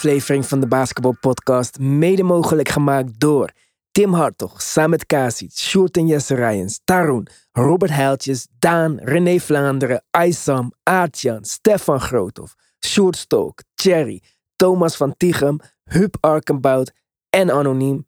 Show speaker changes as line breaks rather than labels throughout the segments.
aflevering van de Basketball Podcast, mede mogelijk gemaakt door Tim Hartog, Samet Kasic, Sjoerd en Jesse Rijens, Tarun, Robert Heiltjes, Daan, René Vlaanderen, Aysam, Aartjan, Stefan Groothoff, Sjoerd Stook, Thierry, Thomas van Tichem, Huub Arkenbout en Anoniem.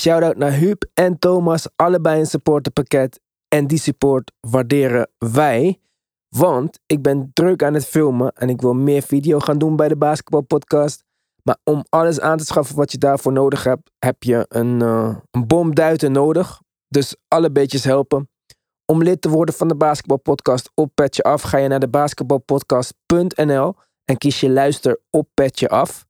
Shoutout naar Huub en Thomas, allebei een supporterpakket. En die support waarderen wij. Want ik ben druk aan het filmen en ik wil meer video gaan doen bij de basketbalpodcast. Maar om alles aan te schaffen wat je daarvoor nodig hebt, heb je een, uh, een bomduiten nodig. Dus alle beetjes helpen. Om lid te worden van de basketbalpodcast op Petje Af, ga je naar de basketbalpodcast.nl en kies je luister op Petje Af.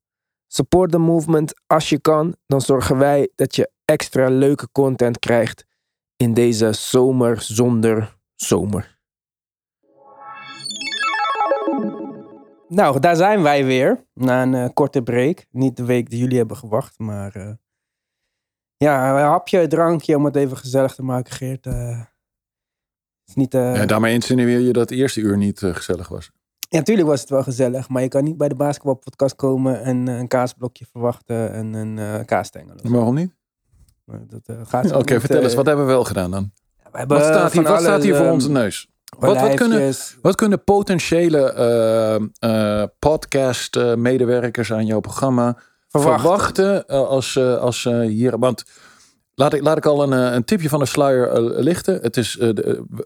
Support the movement als je kan. Dan zorgen wij dat je extra leuke content krijgt in deze zomer zonder zomer. Nou, daar zijn wij weer. Na een uh, korte break. Niet de week die jullie hebben gewacht, maar... Uh, ja, een hapje, drankje om het even gezellig te maken, Geert. Uh, is niet,
ja, daarmee insinueer je dat het eerste uur niet gezellig was.
Ja, natuurlijk was het wel gezellig, maar je kan niet bij de basketbalpodcast komen en een kaasblokje verwachten en een kaasstengel.
Waarom niet?
Oké,
okay, vertel eens, wat hebben we wel gedaan dan? We hebben wat staat hier, wat staat hier voor onze neus? Wat, wat, kunnen, wat kunnen potentiële uh, uh, podcast-medewerkers aan jouw programma verwachten, verwachten als, als hier. Want laat ik, laat ik al een, een tipje van de sluier lichten. Het is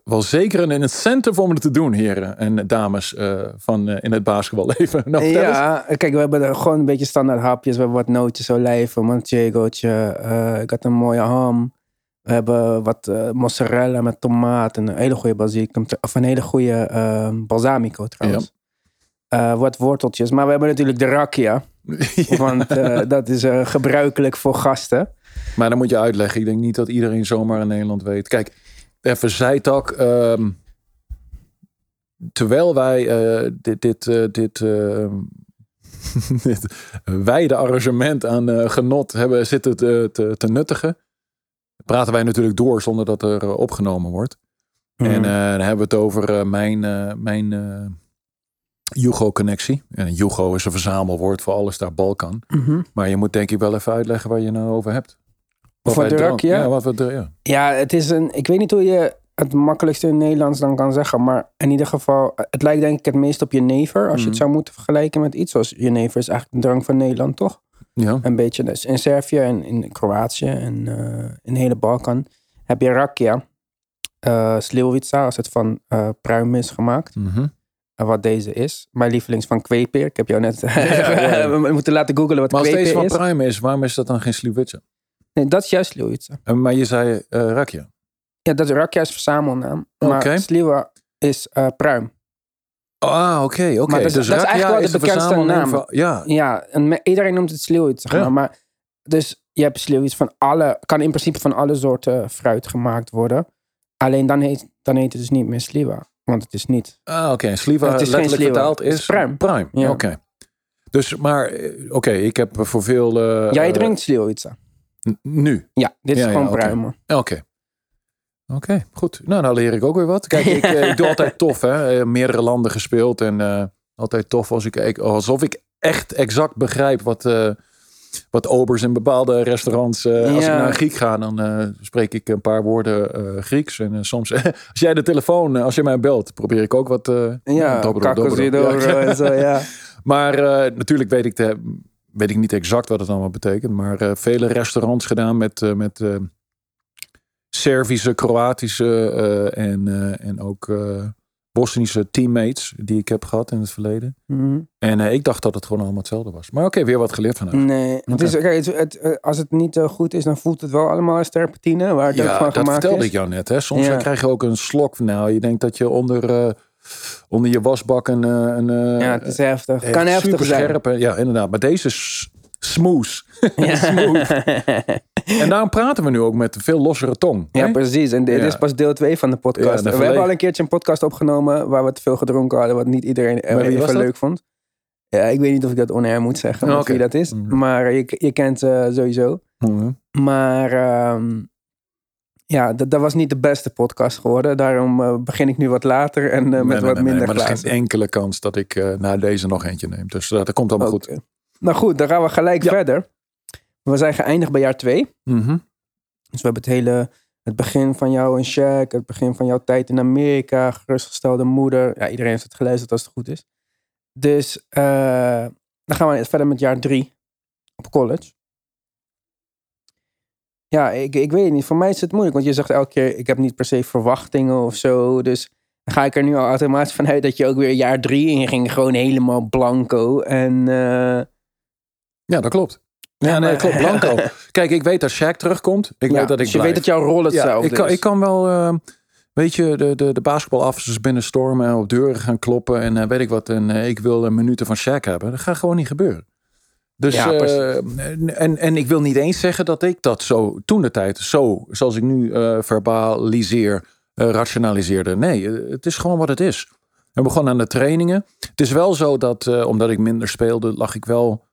wel zeker een incentive om het te doen, heren en dames van in het basketballeven.
nou, ja, kijk, we hebben er gewoon een beetje standaard hapjes. We hebben wat nootjes, olijven, manchegootje. ik had een mooie ham. We hebben wat uh, mozzarella met tomaat en een hele goede basilicum. Of een hele goede uh, balsamico trouwens. Ja. Uh, wat worteltjes. Maar we hebben natuurlijk de rakia. ja. Want uh, dat is gebruikelijk voor gasten.
Maar dan moet je uitleggen. Ik denk niet dat iedereen zomaar in Nederland weet. Kijk, even zijtak. Um, terwijl wij dit, dit, dit, ehm, dit wijde arrangement aan genot hebben zitten te, te, te nuttigen praten wij natuurlijk door zonder dat er eh, opgenomen wordt. En mhm. eh, dan hebben we het over eh, mijn, mijn Jugo-connectie. En Jugo is een verzamelwoord voor alles daar Balkan. Mhm. Maar je moet denk ik wel even uitleggen waar je nou over hebt.
Wat voor ja?
Ja, wat we, ja.
ja, het is een... Ik weet niet hoe je het makkelijkste in Nederlands dan kan zeggen. Maar in ieder geval, het lijkt denk ik het meest op jenever. Als je het mhm. zou moeten vergelijken met iets. Zoals jenever is eigenlijk een drank van Nederland, toch?
Ja.
Een beetje dus in Servië en in Kroatië en uh, in de hele Balkan heb je rakia, uh, Slivovica, als het van uh, pruim is gemaakt. Mm -hmm. wat deze is. Mijn lievelings van kweeper. Ik heb jou net ja, moeten laten googlen wat
maar
kweeper
is.
Maar
als deze van pruim is, waarom is dat dan geen Slivovica?
Nee, dat is juist Slivovica.
maar je zei rakia.
Ja, dat rakia is verzamelnaam. Maar okay. Sliwa is pruim.
Ah, oké, oké. Okay.
Dus dat is eigenlijk wel de, bekendste naam. Van, ja. ja, en iedereen noemt het sleeuwit, zeg maar. Ja. maar. Dus je hebt sleeuwit van alle, kan in principe van alle soorten fruit gemaakt worden. Alleen dan heet, dan heet het dus niet meer sliwa. Want het is niet.
Ah, oké. Okay. Sliwa, het is letterlijk vertaald is...
pruim.
Pruim, ja. oké. Dus, maar, eh, oké, ik heb voor veel... Uh,
Jij drinkt sleeuwitsa.
Nu?
Ja, dit is ja, gewoon ja, pruim.
Oké. Okay. Goed. Nou, nou leer ik ook weer wat. Kijk, ik, eh, ik doe altijd tof, hè. Eh, meerdere landen gespeeld en uh, altijd tof als ik, alsof ik echt exact begrijp wat, uh, wat obers in bepaalde restaurants. Uh, ja. Als ik naar een Griek ga, dan spreek ik een paar woorden Grieks. En soms, als jij de telefoon, als je mij belt, probeer ik ook wat.
ja, dobro, en zo, ja.
maar natuurlijk weet ik, de, weet ik niet exact wat het allemaal betekent. Maar vele restaurants gedaan met. met Servische, Kroatische uh, en, uh, en ook uh, Bosnische teammates die ik heb gehad in het verleden. Mm. En ik dacht dat het gewoon allemaal hetzelfde was. Maar oké, okay, weer wat geleerd vandaag.
Nee, okay. het is, kijk, het, het, als het niet goed is, dan voelt het wel allemaal als terpentine. Waar het
ja,
van
dat vertelde ik jou net. Hè? Soms ja. krijg je ook een slok. Nou, je denkt dat je onder onder je wasbak een... een
ja, het is heftig. Kan heftig zijn.
Scherp, ja, inderdaad. Maar deze is smooth. Ja. smooth. en daarom praten we nu ook met een veel lossere tong.
Ja, precies. En dit ja. is pas deel 2 van de podcast. We hebben al een keertje een podcast opgenomen waar we te veel gedronken hadden, wat niet iedereen even leuk vond. Ja, ik weet niet of ik dat on moet zeggen, oh, okay. wie dat is. Mm -hmm. Maar je, je kent uh, sowieso. Maar um, Ja, dat, dat was niet de beste podcast geworden. Daarom uh, begin ik nu wat later en uh, met wat minder nee,
Maar er is geen enkele kans dat ik na deze nog eentje neem. Dus dat komt allemaal okay. goed.
Nou goed, dan gaan we gelijk ja. verder. We zijn geëindigd bij jaar twee.
Mm -hmm.
Dus we hebben het hele, het begin van jou en Shaq, het begin van jouw tijd in Amerika, gerustgestelde moeder. Ja, iedereen heeft het geluisterd als het goed is. Dus dan gaan we verder met jaar drie op college. Ja, ik, ik weet niet. Voor mij is het moeilijk. Want je zegt elke keer, ik heb niet per se verwachtingen of zo. Dus ga ik er nu al automatisch vanuit dat je ook weer jaar drie in ging. Gewoon helemaal blanco. En uh...
Ja, dat klopt. Ja, nee, klopt. Blanco. Kijk, ik weet dat Shaq terugkomt. Ik weet dat ik
dus je weet dat jouw rol hetzelfde
ik kan, Ik kan wel, uh, weet je, de, de, de basketbalaffiches binnenstormen en op deuren gaan kloppen en uh, weet ik wat. En ik wil een minuten van Shaq hebben. Dat gaat gewoon niet gebeuren. Dus, ja, uh, en, en ik wil niet eens zeggen dat ik dat zo toen de tijd, zo zoals ik nu verbaliseer, rationaliseerde. Nee, het is gewoon wat het is. We begonnen aan de trainingen. Het is wel zo dat, omdat ik minder speelde, lag ik wel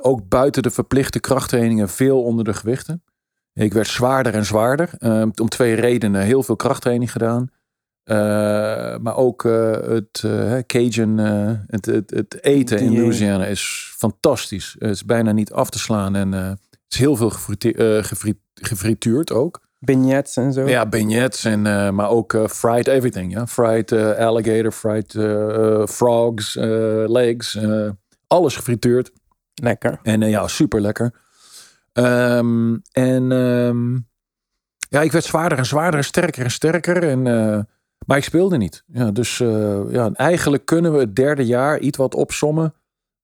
ook buiten de verplichte krachttrainingen veel onder de gewichten. Ik werd zwaarder en zwaarder. om twee redenen. Heel veel krachttraining gedaan. Uh, maar ook uh, het Cajun, het, het, het, eten in Louisiana is fantastisch. Het is bijna niet af te slaan en het is heel veel gefrituurd, gefrituurd ook.
Beignets en zo.
Ja, beignets en maar ook fried everything. Ja? Fried alligator, fried frogs, legs, alles gefrituurd.
Lekker.
En ja, super lekker. Um, en um, ja, ik werd zwaarder en zwaarder en sterker en sterker en maar ik speelde niet. Ja, dus uh, ja, eigenlijk kunnen we het derde jaar iets wat opsommen.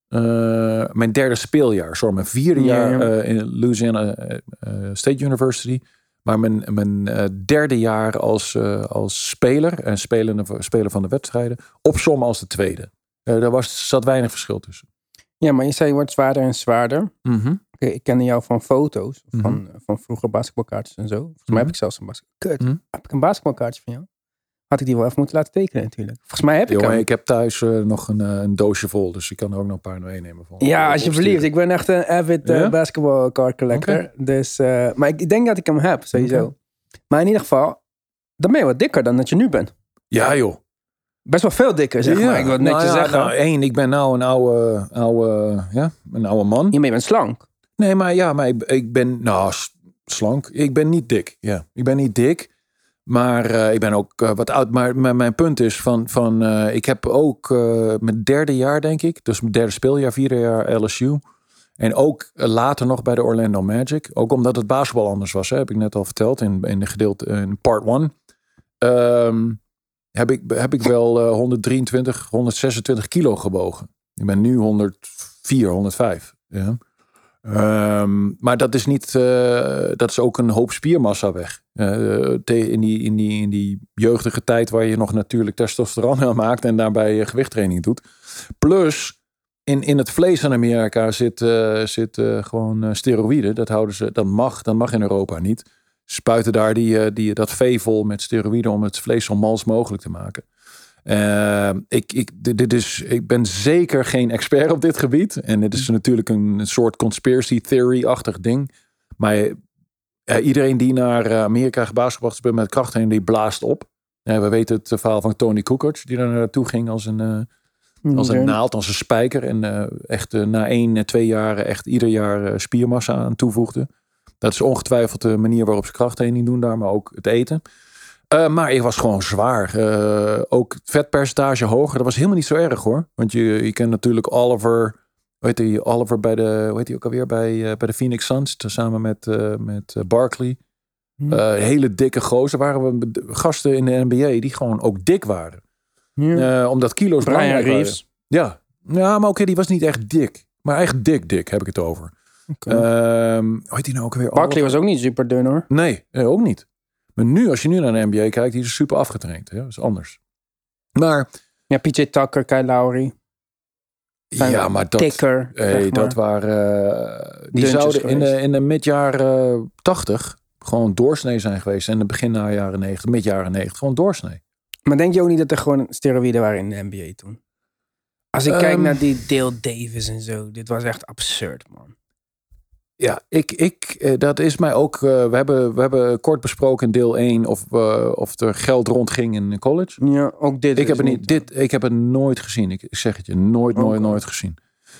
Uh, mijn derde speeljaar, sorry, mijn vierde jaar in Louisiana State University. Maar mijn, mijn derde jaar als, als speler en spelende, speler van de wedstrijden opsommen als de tweede. daar was, zat weinig verschil tussen.
Ja, maar je zei je wordt zwaarder en zwaarder.
Mm -hmm.
ik kende jou van foto's, van, mm -hmm. van vroeger basketbalkaartjes en zo. Volgens mij heb mhm. ik zelfs een basketbalkaartje. Mm -hmm. Heb ik een basketbalkaartje van jou? had ik die wel even moeten laten tekenen natuurlijk. Volgens mij heb ik
Jongen, ik heb thuis uh, nog een, uh, een, doosje vol, dus ik kan er ook nog een paar meenemen. Van,
ja, alsjeblieft. Ik ben echt een avid uh, ja? basketball card collector. Okay. Dus, maar ik, ik, denk dat ik hem heb, sowieso. Okay. Maar in ieder geval, dan ben je wat dikker dan dat je nu bent.
Ja, joh.
Best wel veel dikker, zeg ja. maar. Ik wil netjes nou, zeggen.
Nou, één, ik ben nou een oude, oude, ja, een oude man.
Je bent slank.
Nee, maar ja, maar ik, ik ben, nou, slank. Ik ben niet dik. Ja, ik ben niet dik. Maar uh, ik ben ook uh, wat oud. Maar mijn punt is van, van uh, ik heb ook mijn derde jaar, denk ik. Dus mijn derde speeljaar, vierde jaar LSU. En ook later nog bij de Orlando Magic. Ook omdat het basketbal anders was, hè, heb ik net al verteld in, in de gedeelte in part 1. Um, heb, ik, heb ik wel 123, 126 kilo gebogen. Ik ben nu 104, 105. Ja. Um, maar dat is niet, uh, dat is ook een hoop spiermassa weg. Uh, in, die, in, die, in die jeugdige tijd waar je nog natuurlijk testosteron maakt en daarbij gewichttraining doet. Plus, in, in het vlees in Amerika zit, zit gewoon steroïden. Dat, houden ze, dat, mag, dat mag in Europa niet. Spuiten daar die, die, dat vee vol met steroïden om het vlees zo mals mogelijk te maken. Uh, ik, ik, dit is, ik ben zeker geen expert op dit gebied. En het is natuurlijk een soort conspiracy theory-achtig ding. Maar uh, iedereen die naar eh, Amerika gebaasgebracht is met kracht heen, die blaast op. we weten het verhaal van Tony Kukoc, die daar naartoe ging als een, uh, als een naald, als een spijker. En echt na één, twee jaren echt ieder jaar spiermassa aan toevoegde. Dat is ongetwijfeld de manier waarop ze krachttraining doen daar, maar ook het eten. Uh, maar ik was gewoon zwaar. Uh, ook het vetpercentage hoger. Dat was helemaal niet zo erg hoor. Want je, je kent natuurlijk Oliver. Weet je, Oliver bij de. Hoe heet hij ook alweer? Bij, uh, bij de Phoenix Suns. Samen met, met Barkley. Hm. hele dikke gozer. Waren we gasten in de NBA die gewoon ook dik waren. Ja. omdat kilo's
Brian Reeves.
Ja. ja, maar oké, die was niet echt dik. Maar echt dik, dik heb ik het over. Okay. Um, hoe heet die nou ook weer?
Barkley was ook niet super dun hoor.
Nee, ook niet. Maar nu, als je nu naar de NBA kijkt, die is super afgetraind. Hè? Dat is anders. Maar...
Ja, PJ Tucker, Kyle Lowry.
Ja, maar dat,
tikker,
hey, dat waren... Uh, die zouden in de, in de midjaren uh, 80 gewoon doorsnee zijn geweest. En de begin na jaren 90, mid jaren 90, gewoon doorsnee.
Maar denk je ook niet dat er gewoon steroïden waren in de NBA toen? Als ik um, kijk naar die Dale Davis en zo, dit was echt absurd, man.
Ja, ik, ik, dat is mij ook. we, hebben, we hebben kort besproken in deel 1 of, of er geld rondging in college.
Ja, ook dit.
Ik heb, het niet, dit, ik heb het nooit gezien. Ik, zeg het je, nooit, nooit, nooit gezien.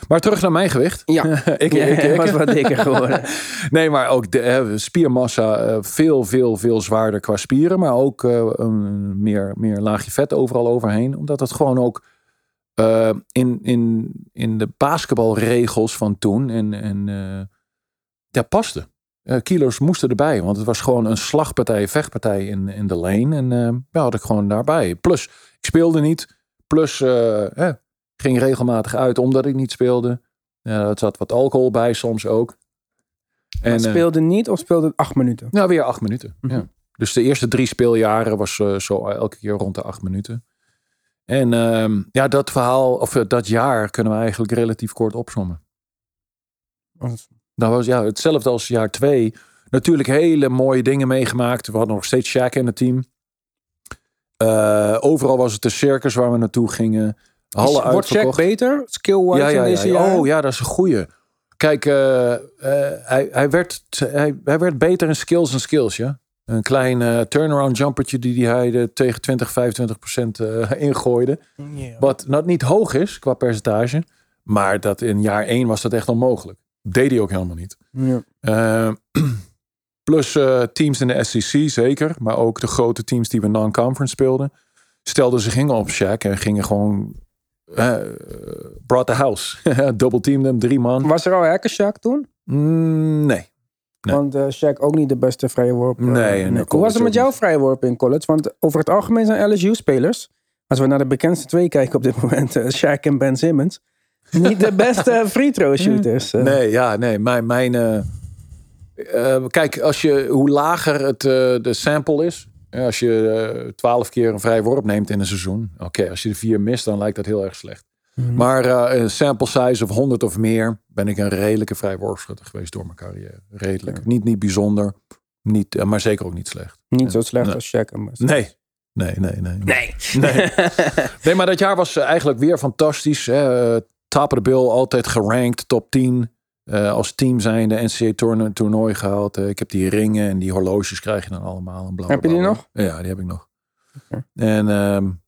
Maar terug naar mijn gewicht.
Ja, ik, ik, ik, was wat dikker geworden.
nee, maar ook de spiermassa veel, veel, veel zwaarder qua spieren. Maar ook uh, een meer, meer laagje vet overal overheen. Omdat het gewoon ook uh, in, in, in de basketbalregels van toen en, en ja, paste. kilo's moesten erbij, want het was gewoon een slagpartij, vechtpartij in, in de lane. En ja, had ik gewoon daarbij. Plus, ik speelde niet. Plus, Ging regelmatig uit omdat ik niet speelde. Ja, het zat wat alcohol bij soms ook.
En, eh, speelde niet of speelde het acht minuten?
Nou, weer acht minuten. ja. Mhm. Dus de eerste drie speeljaren was uh, zo elke keer rond de acht minuten. En uh, ja, dat verhaal, of eh, dat jaar kunnen we eigenlijk relatief kort opzommen. Dat was ja, hetzelfde als jaar twee. Natuurlijk hele mooie dingen meegemaakt. We hadden nog steeds Shaq in het team. Uh, overal was het de circus waar we naartoe gingen.
Wordt Jack beter, skill-wise ja, ja, in deze
ja, Oh ja, dat is een goeie. Kijk, uh, uh, hij, hij, werd, hij, hij werd beter in skills en skills, ja. Een klein uh, turnaround jumpertje die hij de tegen 20, 25 procent ingooide. Yeah. Wat nou, niet hoog is qua percentage. Maar dat in jaar 1 was dat echt onmogelijk. Deed hij ook helemaal niet. Yeah. plus teams in de SEC zeker. Maar ook de grote teams die we non-conference speelden. Stelden zich gingen op Shaq en gingen gewoon uh, brought the house. Double team hem, drie man.
Was er al Shaq toen?
Mm, nee.
nee. Want uh, Shaq ook niet de beste vrije worp.
Nee.
nee. Hoe was het met jouw vrije worp in college? Want over het algemeen zijn LSU-spelers, als we naar de bekendste twee kijken op dit moment, Shaq en Ben Simmons, niet de beste free throw shooters.
Nee, ja, nee. Mijn, mijn kijk, als je, hoe lager het, de sample is, als je eh, twaalf keer een vrij worp neemt in een seizoen. Oké, als je de vier mist, dan lijkt dat heel erg slecht. Mhm. Maar uh, een sample size of 100 of meer ben ik een redelijke vrijworpschutter geweest door mijn carrière. Redelijk. Niet, niet bijzonder, niet, eh, maar zeker ook niet slecht.
Niet zo slecht als Shaq
en Nee. Nee, nee, nee.
Nee.
Nee. nee, maar dat jaar was eigenlijk weer fantastisch. Hè. Top of the bill, altijd gerankt, top 10. Uh, als team zijn de NCAA toernooi gehaald. Uh, ik heb die ringen en die horloges krijg je dan allemaal.
Bla, heb je die nog?
Ja, die heb ik nog. En, um,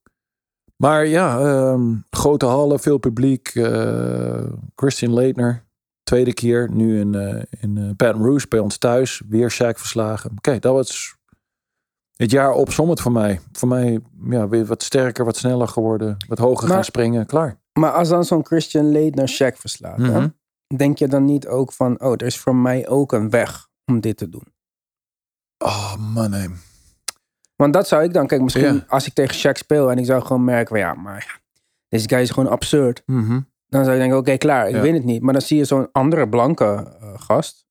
maar ja, um, grote hallen, veel publiek. Uh, Christian Leitner, tweede keer. Nu in, in Baton Rouge bij ons thuis. Weer Shaq verslagen. Oké, dat was het jaar opzommend voor mij. Voor mij ja, weer wat sterker, wat sneller geworden. Wat hoger gaan springen. Klaar.
Maar als dan zo'n Christian Leitner Shaq verslaat. Mm -hmm denk je dan niet ook van, oh, er is voor mij ook een weg om dit te doen?
Oh man, nee.
Want dat zou ik dan, kijk, misschien als ik tegen Shaq speel en ik zou gewoon merken, van, ja, maar ja, deze guy is gewoon absurd. Mhm. Dan zou je denken, oké, klaar, ik ja. win het niet. Maar dan zie je zo'n andere blanke uh, gast,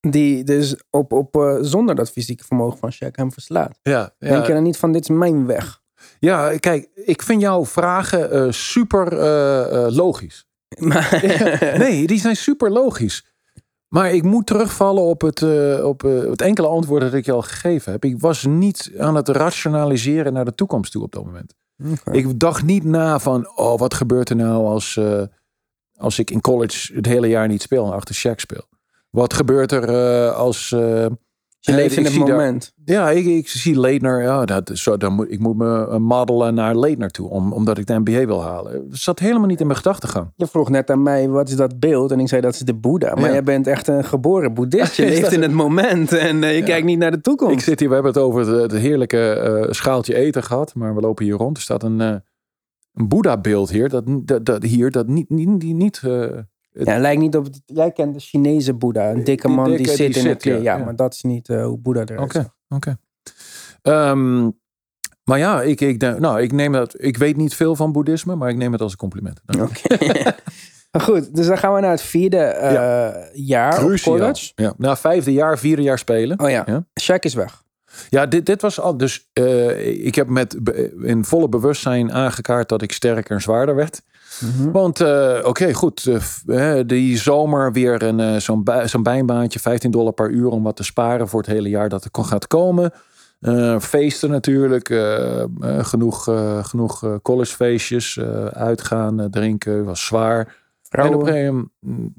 die dus op, op, uh, zonder dat fysieke vermogen van Shaq hem verslaat.
Ja,
Denk je dan niet van, dit is mijn weg?
Ja, kijk, ik vind jouw vragen uh, super logisch. nee, die zijn super logisch. Maar ik moet terugvallen op het, uh, op het enkele antwoord dat ik je al gegeven heb. Ik was niet aan het rationaliseren naar de toekomst toe op dat moment. Ik dacht niet na van, oh, wat gebeurt er nou als, als ik in college het hele jaar niet speel en achter Shaq speel? Wat gebeurt er als
je leeft in het moment.
ja, ik, ik zie Leitner. Ja, dat, zo, dan moet, ik moet me modellen naar Leitner toe. Om, omdat ik de NBA wil halen. Dat zat helemaal niet in mijn gedachtegang.
Je vroeg net aan mij, wat is dat beeld? En ik zei, dat is de Boeddha. Maar jij bent echt een geboren boeddhist. Je leeft in het moment. En uh, je kijkt niet naar de toekomst.
Ik zit hier, we hebben het over het, het heerlijke uh, schaaltje eten gehad. Maar we lopen hier rond. Er staat een, uh, een Boeddha-beeld hier. Dat, dat, dat, hier, dat niet... niet, niet
ja, lijkt niet op. jij kent de Chinese Boeddha, een dikke man die, zit in het kleer. Ja, maar dat is niet uh, hoe Boeddha eruit
Oké, oké. Ehm, maar ja, ik, ik, nou, ik neem dat. Ik weet niet veel van boeddhisme, maar ik neem het als een compliment.
Oké. Goed, dus dan gaan we naar het vierde uh, ja. jaar Crucial. college.
Ja, na vijfde jaar, vierde jaar spelen.
Oh ja, ja. Shaq is weg.
Ja, dit, dit was al. Dus uh, ik heb met in volle bewustzijn aangekaart dat ik sterker en zwaarder werd. Mhm. Want uh, oké, goed. Uh, die zomer weer een, uh, zo'n, zo'n bijnbaantje, 15 dollar per uur om wat te sparen voor het hele jaar dat er gaat komen. feesten natuurlijk, genoeg, genoeg collegefeestjes, uitgaan, drinken, was zwaar. En op een mm,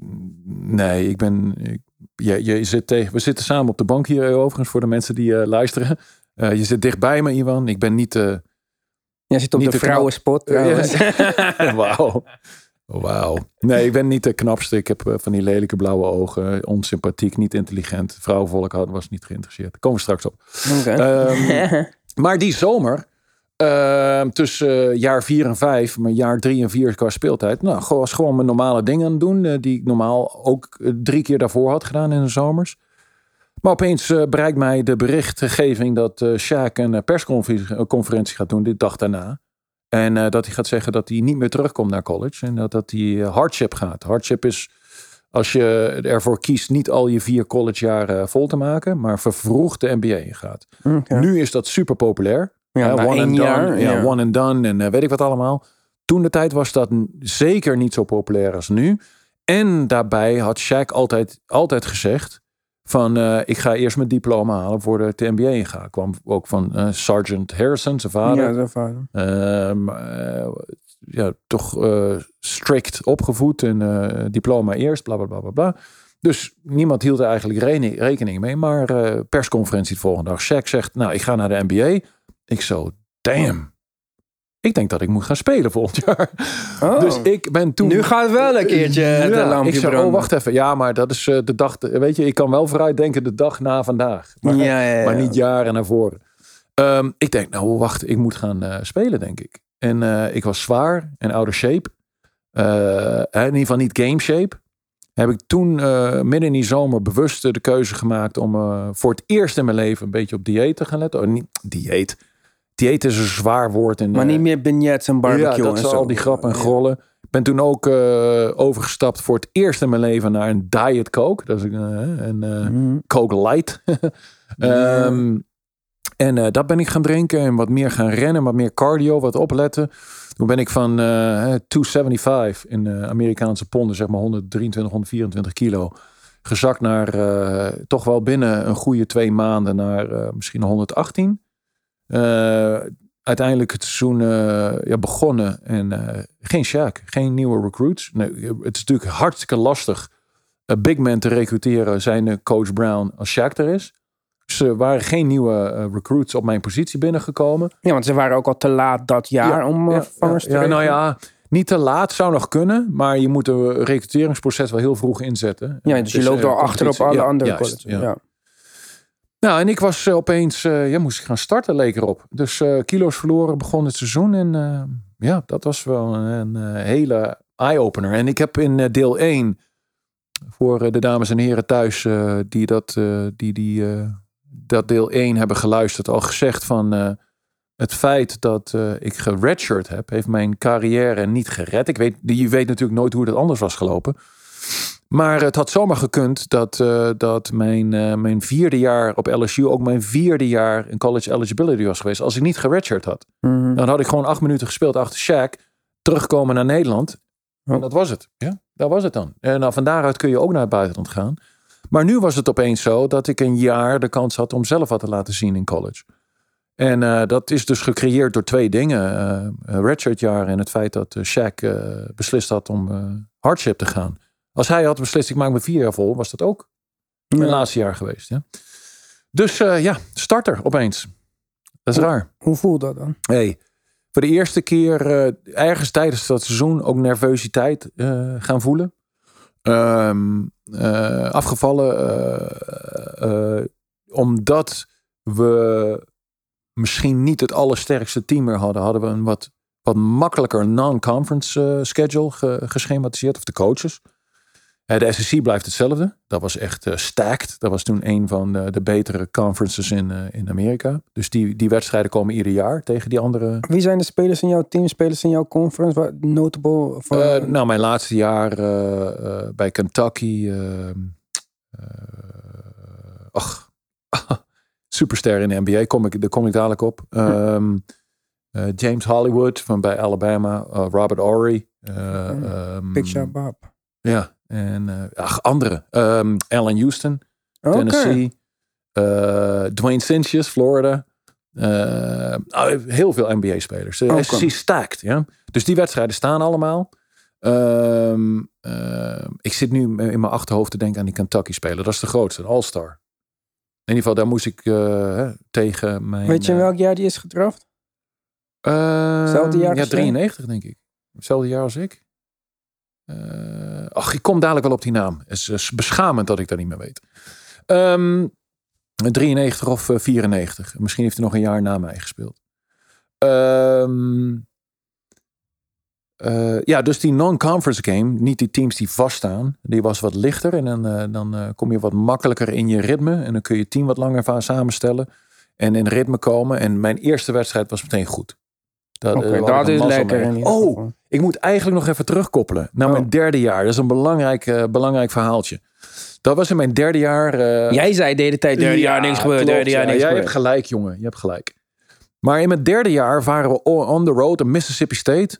nee, ik ben, ik, je, je zit tegen, we zitten samen op de bank hier overigens voor de mensen die luisteren. je zit dichtbij me, Ivan. Ik ben niet...
Jij zit op de, de vrouwenspot.
Wauw. Wauw. Nee, ik ben niet de knapste. Ik heb van die lelijke blauwe ogen. Onsympathiek, niet intelligent. Vrouwenvolk was niet geïnteresseerd. Daar komen we straks op. Ehm, maar die zomer Ehm, tussen eh, jaar 4 en 5, maar jaar 3 en 4 qua speeltijd. Nou, was gewoon mijn normale dingen aan het doen. Uh, die ik normaal ook eh, drie keer daarvoor had gedaan in de zomers. Maar opeens bereikt mij de berichtgeving dat Shaq een persconferentie gaat doen, de dag daarna. En dat hij gaat zeggen dat hij niet meer terugkomt naar college. En dat, dat hij hardship gaat. Hardship is als je ervoor kiest niet al je vier collegejaren vol te maken, maar vervroegd de NBA gaat. Nu is dat super populair. Ja, one and done. Ja, one and done en uh, weet ik wat allemaal. Toen de tijd was dat zeker niet zo populair als nu. En daarbij had Shaq altijd, altijd gezegd van uh, ik ga eerst mijn diploma halen voor de TNBA in ga. Kwam ook van uh, Sergeant Harrison, zijn vader.
Ja, zijn vader.
Ehm, ja, toch strikt opgevoed en diploma eerst, bla bla bla bla bla. Dus niemand hield er eigenlijk rekening mee. Maar persconferentie de volgende dag. Shaq zegt, nou ik ga naar de NBA. Ik zo, damn. Ik denk dat ik moet gaan spelen volgend jaar. Oh. Dus ik ben toen...
Nu gaat wel een keertje ja, de lampje
ik zei, Oh, wacht even. Ja, maar dat is eh, de dag... Weet je, ik kan wel vooruit denken de dag na vandaag. Maar, ja, ja, maar niet jaren naar voren. Ehm, ik denk, nou wacht, ik moet gaan uh, spelen, denk ik. En uh, ik was zwaar en oude shape. in ieder geval niet game shape. Heb ik toen midden in die zomer bewust de keuze gemaakt om voor het eerst in mijn leven een beetje op dieet te gaan letten. Oh, niet dieet dieet is een zwaar woord. En,
maar niet meer beignets en barbecue
ja, dat
en zo.
al die grappen en grollen. Ik ben toen ook uh, overgestapt voor het eerst in mijn leven naar een Diet Coke. Dat is een, uh, een uh, Coke Light. um, en dat ben ik gaan drinken en wat meer gaan rennen, wat meer cardio, wat opletten. Toen ben ik van 275 in Amerikaanse ponden, zeg maar 123, 124 kilo, gezakt naar toch wel binnen een goede twee maanden naar misschien 118. Uh, uiteindelijk het seizoen uh, ja, begonnen en uh, geen Shaq, geen nieuwe recruits. Nee, het is natuurlijk hartstikke lastig big man te recruteren, zijn coach Brown als Shaq er is. Ze waren geen nieuwe recruits op mijn positie binnengekomen.
Ja, want ze waren ook al te laat dat jaar om ja, vangers
te ja, Nou ja, niet te laat zou nog kunnen, maar je moet een recruteringsproces wel heel vroeg inzetten.
Ja, dus, je loopt al achter op alle andere colleges. Ja.
Nou, en ik was uh, opeens, uh, ja, moest ik gaan starten, leek erop. Dus uh, kilo's verloren, begon het seizoen. En ja, dat was wel een, hele eye-opener. En ik heb in deel 1, voor de dames en heren thuis die, dat, die, die dat deel 1 hebben geluisterd, al gezegd van het feit dat ik geredshirt heb, heeft mijn carrière niet gered. Ik weet, je weet natuurlijk nooit hoe het anders was gelopen. Maar het had zomaar gekund dat, uh, dat mijn, uh, mijn vierde jaar op LSU ook mijn vierde jaar in college eligibility was geweest. Als ik niet geredshirt had. Mm. Dan had ik gewoon acht minuten gespeeld achter Shaq. Terugkomen naar Nederland. En dat was het. Ja, dat was het dan. En nou, van daaruit kun je ook naar het buitenland gaan. Maar nu was het opeens zo dat ik een jaar de kans had om zelf wat te laten zien in college. En uh, dat is dus gecreëerd door twee dingen. Uh, redshirt jaar en het feit dat Shaq beslist had om hardship te gaan. Als hij had beslist, ik maak me vier jaar vol, was dat ook mijn laatste jaar geweest. Ja? Dus uh, ja, starter opeens. Dat is raar.
Hoe voelt dat dan?
Hey, voor de eerste keer uh, ergens tijdens dat seizoen ook nervositeit uh, gaan voelen. Um, afgevallen omdat we misschien niet het allersterkste team meer hadden. Hadden we een wat, wat makkelijker non-conference schedule geschematiseerd. Of de coaches. Eh, de SEC blijft hetzelfde. Dat was echt uh, stacked. Dat was toen een van de, de betere conferences in, uh, in Amerika. Dus die, die wedstrijden komen ieder jaar tegen die andere.
Wie zijn de spelers in jouw team, spelers in jouw conference? Wat notable?
Voor... nou, mijn laatste jaar bij Kentucky. ach, superster in de NBA. Kom ik, daar kom ik dadelijk op. Um, James Hollywood van bij Alabama. Robert Ory.
Um, Big Shot Bob.
Ja, en uh, ach, andere. Um, Allen Houston, Tennessee. Uh, Dwayne Sinches, Florida. Uh, heel veel NBA-spelers. De SEC staakt. Ja? Dus die wedstrijden staan allemaal. Ehm, ik zit nu in mijn achterhoofd te denken aan die Kentucky speler. Dat is de grootste, All-Star. In ieder geval, daar moest ik tegen mijn...
Weet je in welk jaar die is gedraft?
Hetzelfde jaar? Ja, 93 denk ik. Hetzelfde jaar als ik. Ach, ik kom dadelijk wel op die naam. Het is beschamend dat ik dat niet meer weet. Um, 93 of 94. Misschien heeft hij nog een jaar na mij gespeeld. Um, uh, ja, dus die non-conference game, niet die teams die vaststaan, die was wat lichter. En dan, uh, dan uh, kom je wat makkelijker in je ritme. En dan kun je team wat langer samenstellen. En in ritme komen. En mijn eerste wedstrijd was meteen goed.
Dat, okay, dat is lekker.
Oh, ik moet eigenlijk nog even terugkoppelen naar oh. mijn derde jaar. Dat is een belangrijk, belangrijk verhaaltje. Dat was in mijn derde jaar.
Jij zei de hele tijd derde jaar niks gebeurd. Derde jaar niks
Jij hebt gelijk, jongen. Je hebt gelijk. Maar in mijn derde jaar waren we on the road in Mississippi State.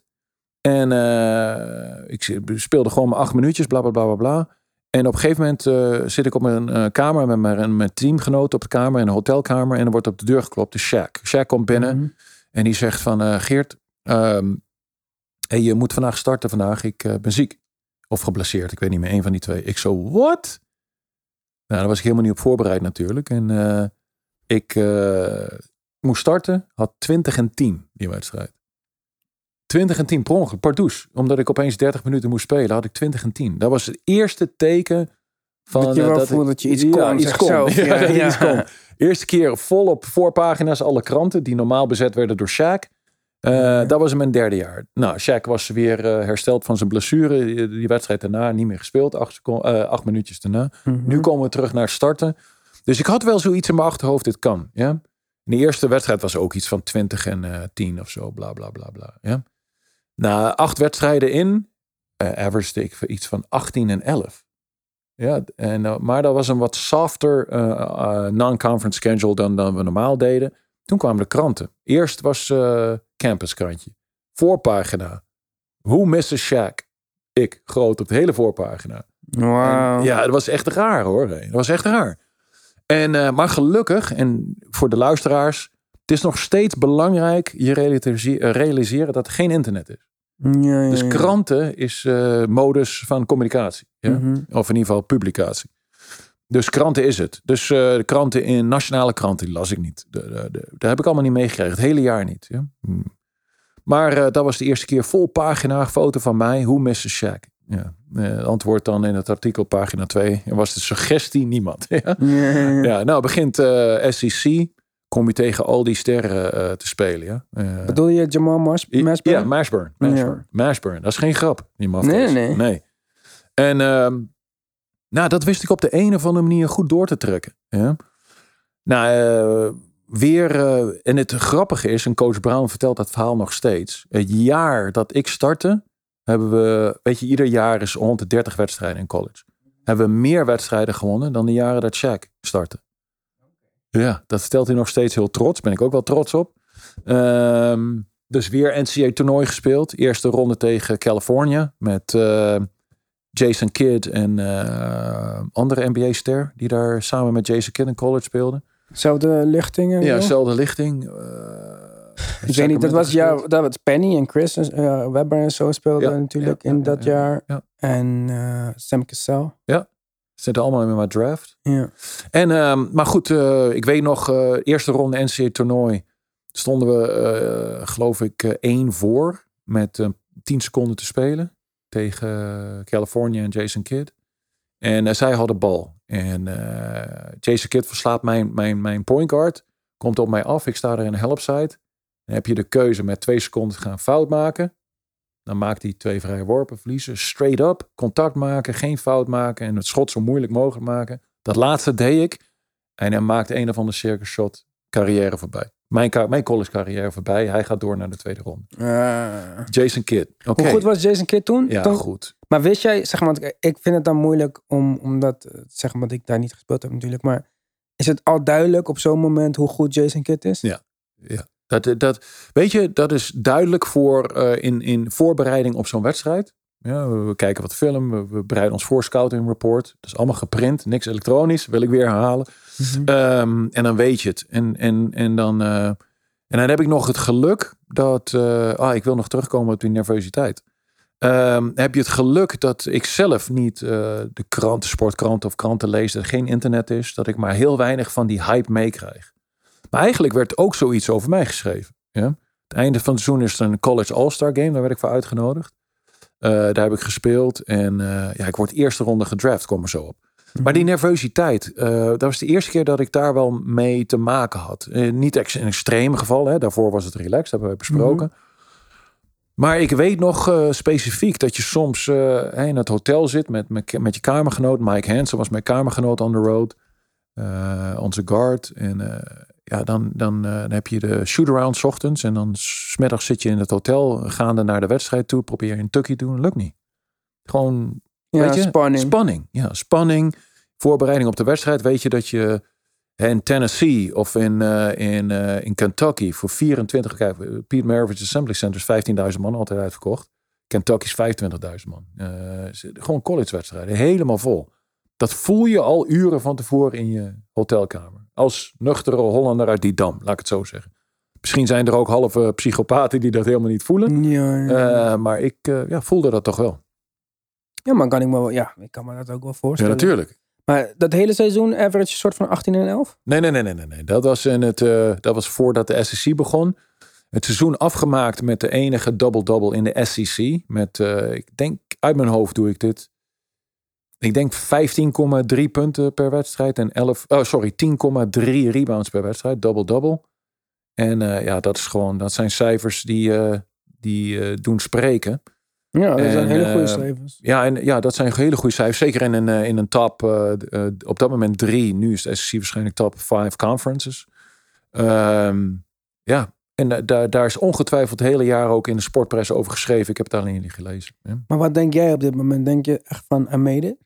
En uh, ik speelde gewoon maar acht minuutjes, bla bla bla bla bla. En op een gegeven moment uh, zit ik op een uh, kamer met mijn, mijn teamgenoten op de kamer, in een hotelkamer. En er wordt op de deur geklopt, de Shaq. Shaq komt binnen mm -hmm. en die zegt van, Geert, um, hey, je moet vandaag starten vandaag, ik ben ziek. Of geblesseerd, ik weet niet meer, een van die twee. Ik zo, wat? Nou, daar was ik helemaal niet op voorbereid natuurlijk. En ik moest starten, had 20 en 10 die wedstrijd. 20 en 10 per ongeluk, Pardoes. Omdat ik opeens 30 minuten moest spelen, had ik 20 en 10. Dat was het eerste teken van
dat je wel uh, dat, je iets kon. Ja, iets
kon. Ja, ja, iets kon. Eerste keer vol op voorpagina's alle kranten die normaal bezet werden door Shaq. Uh, dat was mijn derde jaar. Nou, Shaq was weer uh, hersteld van zijn blessure. Die, die, wedstrijd daarna niet meer gespeeld. Acht, uh, acht minuutjes daarna. Mm -hmm. Nu komen we terug naar starten. Dus ik had wel zoiets in mijn achterhoofd. Dit kan. Ja? In de eerste wedstrijd was ook iets van 20 en 10 of zo. Bla bla bla bla. Ja? Na acht wedstrijden in, averaged ik iets van 18 en 11. Ja, en, maar dat was een wat softer non-conference schedule dan, dan we normaal deden. Toen kwamen de kranten. Eerst was uh, Campus krantje. Voorpagina. Hoe missen Shaq? Ik, groot op de hele voorpagina.
Wow.
ja, dat was echt raar hoor. Dat was echt raar. En, maar gelukkig, en voor de luisteraars, het is nog steeds belangrijk je realiseren dat er geen internet is. Ja, ja, dus kranten is uh, modus van communicatie. Ja? Mhm. Of in ieder geval publicatie. Dus kranten is het. Dus uh, de kranten in nationale kranten die las ik niet. De, de, heb ik allemaal niet meegekregen. Het hele jaar niet. Ja? Hmm. Maar uh, dat was de eerste keer vol pagina, foto van mij. Hoe missen Shaq? Ja. antwoord dan in het artikel pagina 2. Er was de suggestie niemand. ja? ja, nou begint SEC kom je tegen al die sterren uh, te spelen. Ja?
Uh, Bedoel je Jamal Mas
Mashburn? Ja, Mashburn. Mashburn. Dat is geen grap. Die nee, nee. nee. En um, nou, dat wist ik op de een of andere manier goed door te trekken. Ja? Nou, uh, weer, en het grappige is, en coach Brown vertelt dat verhaal nog steeds. Het jaar dat ik startte, hebben we, weet je, ieder jaar is rond de 30 wedstrijden in college. Hebben we meer wedstrijden gewonnen dan de jaren dat Shaq startte. Ja, dat stelt hij nog steeds heel trots. Ben ik ook wel trots op. Um, dus weer NCAA-toernooi gespeeld. Eerste ronde tegen California met uh, Jason Kidd en uh, andere NBA-ster die daar samen met Jason Kidd in college speelde.
Zelfde lichting?
Ja, zelfde lichting. Uh,
ik weet niet, dat was, ja, dat was Penny en Chris uh, Webber en zo speelden ja, natuurlijk ja, in dat jaar. En Sam Cassell.
Ja, Zitten allemaal in mijn draft.
Ja.
En, um, maar goed, ik weet nog, eerste ronde NCAA toernooi. Stonden we, geloof ik, één voor. Met tien seconden te spelen. Tegen California en Jason Kidd. En zij hadden bal. En Jason Kidd verslaat mijn, mijn, mijn point guard. Komt op mij af. Ik sta er in een helpside. Dan heb je de keuze met twee seconden gaan fout maken. Dan maakt hij twee vrije worpen, verliezen. Straight up, contact maken, geen fout maken en het schot zo moeilijk mogelijk maken. Dat laatste deed ik. En hij maakt een of andere circus shot carrière voorbij. Mijn, mijn college carrière voorbij. Hij gaat door naar de tweede ronde. Uh, Jason Kidd.
Hoe goed was Jason Kidd toen?
Ja,
toen?
goed.
Maar wist jij, zeg maar, ik vind het dan moeilijk om, omdat, zeg maar, ik daar niet gespeeld heb natuurlijk. Maar is het al duidelijk op zo'n moment hoe goed Jason Kidd is?
Ja, ja. Dat, dat, weet je, dat is duidelijk voor uh, in, in voorbereiding op zo'n wedstrijd. Ja, we, kijken wat film, we, we, bereiden ons voor scouting report. Dat is allemaal geprint, niks elektronisch, wil ik weer herhalen. Mm um, en dan weet je het. En, en, en, dan, uh, en dan heb ik nog het geluk dat, uh, ah, ik wil nog terugkomen op die nervositeit. Ehm, heb je het geluk dat ik zelf niet uh, de kranten, sportkranten of kranten lees, dat er geen internet is, dat ik maar heel weinig van die hype meekrijg. Maar eigenlijk werd ook zoiets over mij geschreven. Ja? Het einde van het seizoen is er een College All-Star Game, daar werd ik voor uitgenodigd. Daar heb ik gespeeld en ja, ik word eerste ronde gedraft, kom er zo op. Maar die nervositeit, dat was de eerste keer dat ik daar wel mee te maken had. niet in extreme geval, hè? daarvoor was het relaxed, hebben we besproken. Mhm. Maar ik weet nog uh, specifiek dat je soms in het hotel zit met, met, met je kamergenoot. Mike Hansen was mijn kamergenoot on the road. Onze guard. En ja, dan, dan, dan heb je de shoot-around s ochtends. En dan smiddags zit je in het hotel gaande naar de wedstrijd toe. Probeer je een tukkie te doen. Lukt niet. Gewoon
ja, weet je, spanning.
Spanning. Ja, spanning. Voorbereiding op de wedstrijd. Weet je dat je in Tennessee of in, uh, in, uh, in Kentucky voor 24, kijk, Pete Maravich Assembly Center is 15.000 man altijd uitverkocht. Kentucky is 25.000 man. Uh, gewoon collegewedstrijden, helemaal vol. Dat voel je al uren van tevoren in je hotelkamer. Als nuchtere Hollander uit die dam, laat ik het zo zeggen. Misschien zijn er ook halve psychopaten die dat helemaal niet voelen. Ja, ja. maar ik ja, voelde dat toch wel.
Ja, maar kan ik me wel, ja, ik kan me dat ook wel voorstellen.
Ja, natuurlijk.
Maar dat hele seizoen average soort van 18 en 11?
Nee, nee, nee, nee, nee. nee. Dat, was in het, uh, dat was voordat de SEC begon. Het seizoen afgemaakt met de enige double-double in de SEC. Met, uh, ik denk, uit mijn hoofd doe ik dit. Ik denk 15,3 punten per wedstrijd en 11, oh sorry, 10,3 rebounds per wedstrijd, double-double. En uh, ja, dat is gewoon, dat zijn cijfers die, die doen spreken.
Ja, dat zijn hele goede eh, cijfers.
Ja, en, ja, dat zijn hele goede cijfers. Zeker in een, eh, in een top, uh, op dat moment drie. Nu is de SEC waarschijnlijk top five conferences. Um, ja, en daar, daar is ongetwijfeld het hele jaar ook in de sportpress over geschreven. Ik heb het alleen niet gelezen.
Maar wat denk jij op dit moment? Denk je echt van Amede?